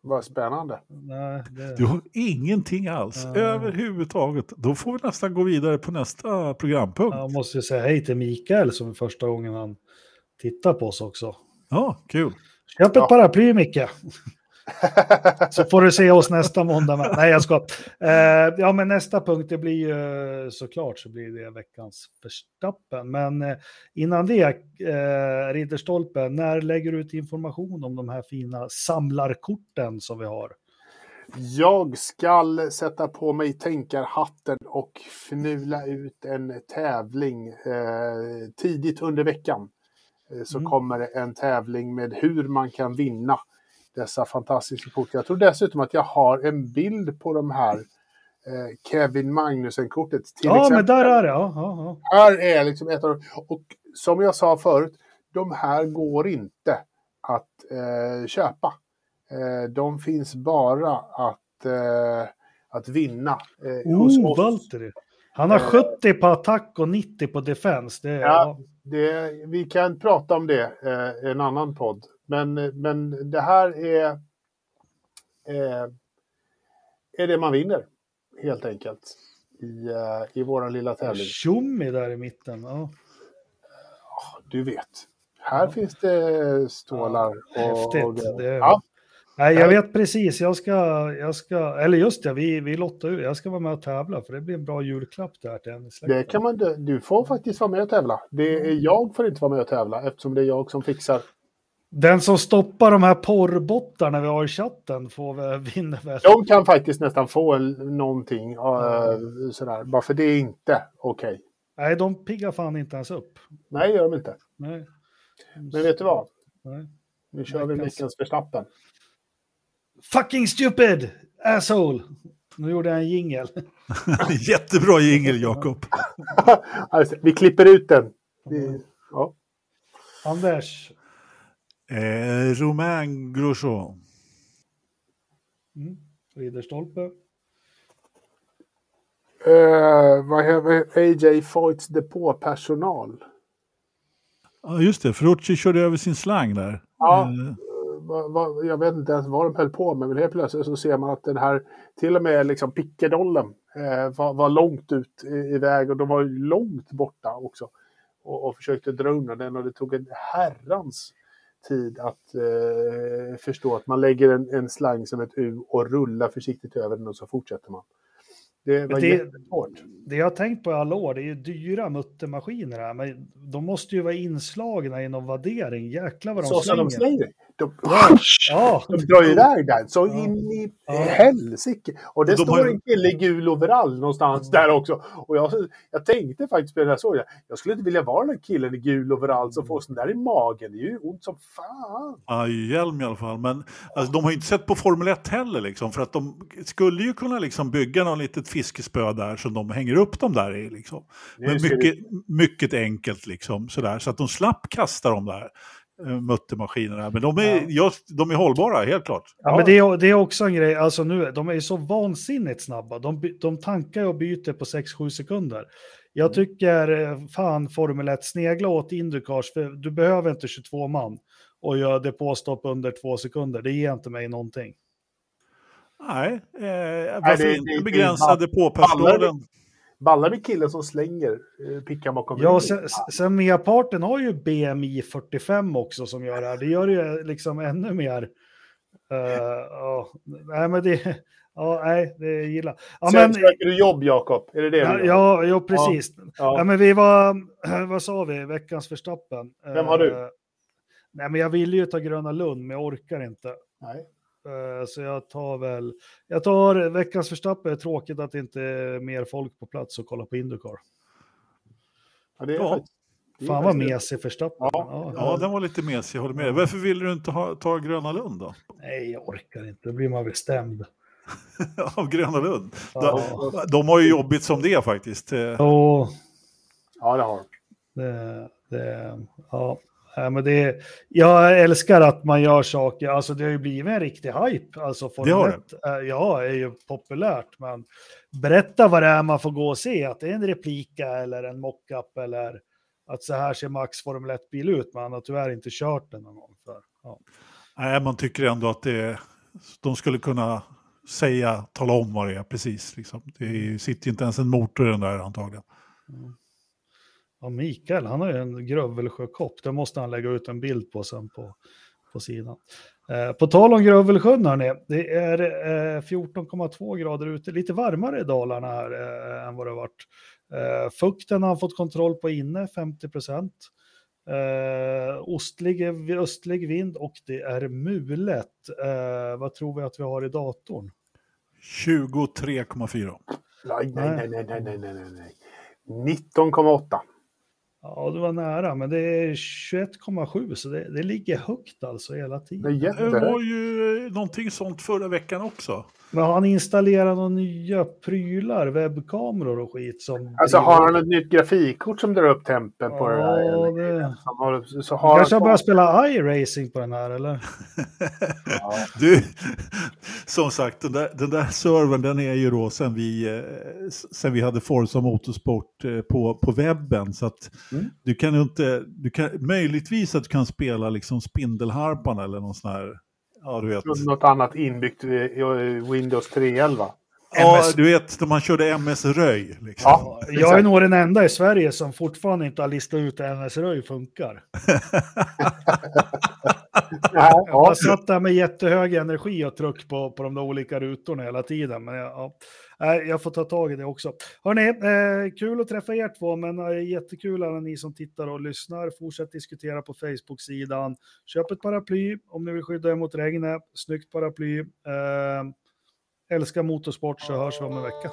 vad spännande. nej det, Du har ingenting alls, Mm. överhuvudtaget. Då får vi nästan gå vidare på nästa programpunkt. Ja, jag måste ju säga hej till Mikael som är första gången han tittar på oss också. kul. Köp ett Ja. paraply Micke, så får du se oss nästa måndag. Med. Nej, jag ska. Eh, ja, men nästa punkt, det blir ju såklart så blir det veckans Verstappen. Men eh, innan det, eh, Ridderstolpe, när lägger du ut information om de här fina samlarkorten som vi har? Jag skall sätta på mig tänkarhatten och fnula ut en tävling eh, tidigt under veckan. Eh, så Mm. kommer det en tävling med hur man kan vinna dessa fantastiska kort. Jag tror dessutom att jag har en bild på de här eh, Kevin Magnussen-kortet. Ja, exempel. men där är det. Ja, ja, ja. Här är liksom ett av Och som jag sa förut, de här går inte att eh, köpa. Eh, de finns bara att, eh, att vinna eh, Oh. Valtteri. Han har Eh. 70 på attack och 90 på defense. Det Ja. ja. Det, vi kan prata om det eh, en annan podd. Men, men det här är, eh, är det man vinner, helt enkelt, i, eh, i vår lilla tävling. Tjommi där i mitten. Ja. Du vet, här finns det stålar och, Häftigt. och. Det Ja, Nej, jag vet precis. Jag ska, jag ska, eller just det, vi, vi lottar ut. Jag ska vara med och tävla för det blir en bra julklapp där till släkten. det kan man, du får faktiskt vara med och tävla. Det är, jag får inte vara med och tävla eftersom det är jag som fixar. Den som stoppar de här porrbottarna vi har i chatten får vinner väl. De kan faktiskt nästan få någonting eh, sådär, bara för det är inte okej. Nej, de piggar fan inte ens upp. Nej, gör de inte. Nej. Men vet du vad? Nej. Nu kör vi veckans Verstappen. Fucking stupid! Asshole! Nu gjorde jag en jingel. Jättebra jingel, Jakob. Alltså, vi klipper ut den. Vi, ja. Anders. Eh, Romain Grosjean. Mm. Ridderstolpe. Eh, vad heter AJ Foyts depåpersonal? Ja, just det. Ferrucci körde över sin slang där. Ja. Eh, vad, vad, jag vet inte ens vad de höll på med, men helt plötsligt så ser man att den här, till och med liksom pickedollen eh, var, var långt ut i, i väg och de var ju långt borta också. Och, och försökte dra undan den och det tog en herrans tid att eh, förstå att man lägger en, en slang som ett U och rullar försiktigt över den och så fortsätter man. Det var det- jättesvårt. Det jag har tänkt på i alla år, det är ju dyra muttermaskiner här, men de måste ju vara inslagna i någon värdering. Jäklar vad de Så som de slänger. De, Ja, De drar iväg den så Ja. in i Ja. helsike. Och det de står har en kille i gul overall någonstans där också. Och jag, jag tänkte faktiskt på den här sågen. Jag skulle inte vilja vara den där killen i gul overall som får sån där i magen. Det är ju ont som fan. Ju hjälm i alla fall. Men alltså, de har ju inte sett på Formel 1 heller. Liksom, för att de skulle ju kunna liksom, bygga något litet fiskespö där som de hänger upp dem där i. Liksom. Men mycket, mycket enkelt liksom, sådär, så att de slapp kasta de där muttermaskinerna. Men de är, Ja. ja. de är hållbara, helt klart. Ja, men det är, det är också en grej, alltså nu, de är ju så vansinnigt snabba. De, de tankar och byter på 6-7 sekunder. Jag tycker eh, fan Formel 1, snegla åt Indycars, för du behöver inte 22 man och göra depåstopp under två sekunder. Det ger inte mig någonting. Nej, eh, varför det- inte det- begränsa det- depåpersonalen? Ballar med killen som slänger eh, pickar bakom Ja, sen, sen merparten har ju BMI 45 också som gör det här. Det gör det ju liksom ännu mer. eh, ja, nej, men det... Ja, nej, det gillar. Ja, Sen men, söker du jobb, Jakob. Är det det ja, ja, ja, precis. Ja. Ja. men vi var, vad sa vi, veckans förstappen. Vem har du? Eh, nej, men jag ville ju ta Gröna Lund, men jag orkar inte. Nej. Eh, Så jag tar väl, jag tar veckans är tråkigt att det inte är mer folk på plats och kolla på Indycar. Ja, det är Ja. faktiskt- det är Fan vad mesig förstappen. Ja. Ja, den var lite mesig, jag håller med. Varför vill du inte ha, ta Gröna Lund då? Nej, jag orkar inte. Då blir man bestämd. Av Gröna Lund? Ja. De, de har ju jobbigt som det faktiskt. Och Ja, det har det, det, ja. Nej, men det, jag älskar att man gör saker, alltså det har ju blivit en riktig hype. Alltså Formel 1, eh, ja, är ju populärt, men berätta vad det är man får gå och se, att det är en replika eller en mockup eller att så här ser Max Formel 1-bil ut, man har tyvärr inte kört den någon gång. För, ja. nej, man tycker ändå att det, de skulle kunna säga, tala om vad det är precis. Liksom. Det sitter ju inte ens en motor i den där antagligen. Ja, Mikael, han har ju en Grövelsjökopp. Det måste han lägga ut en bild på sen på, på sidan. Eh, på tal om Grövelsjön, hörni, det är eh, 14,2 grader ute. Lite varmare i Dalarna här eh, än vad det har varit. Eh, fukten har han fått kontroll på inne, 50 procent. Eh, ostlig, östlig vind och det är mulet. Eh, vad tror vi att vi har i datorn? 23,4. Nej, nej, nej, nej, nej, nej, nej. 19,8. Ja, det var nära, men det är 21,7 så det, det ligger högt alltså hela Det tiden. Det jättehögt. var ju någonting sånt förra veckan också. Men har han installerat några nya prylar, webbkameror och skit som... Alltså har han ett nytt grafikkort som drar upp tempen på det? Ja, det... Som har, så har Kanske han börjat spela iRacing på den här, eller? Ja. Du, som sagt, den där, den där servern den är ju då sen vi, eh, sen vi hade Forza Motorsport eh, på, på webben. Så att Mm. du kan ju inte, du kan, möjligtvis att du kan spela liksom Spindelharpan eller någon sån här, ja du vet. något annat inbyggt i Windows 3.11. Ja, du vet när man körde MS Röj. Liksom. Ja, Jag är nog den enda i Sverige som fortfarande inte har listat ut hur NSRÖj funkar. Ja, Jag ja. satt där med jättehög energi och tryck på, på de där olika rutorna hela tiden. Men jag, ja, Nej, jag får ta tag i det också. Hörni, eh, kul att träffa er två, men eh, jättekul alla ni som tittar och lyssnar. Fortsätt diskutera på Facebook-sidan. Köp ett paraply om ni vill skydda er mot regnet. Snyggt paraply. Eh, älskar motorsport så hörs vi om en vecka.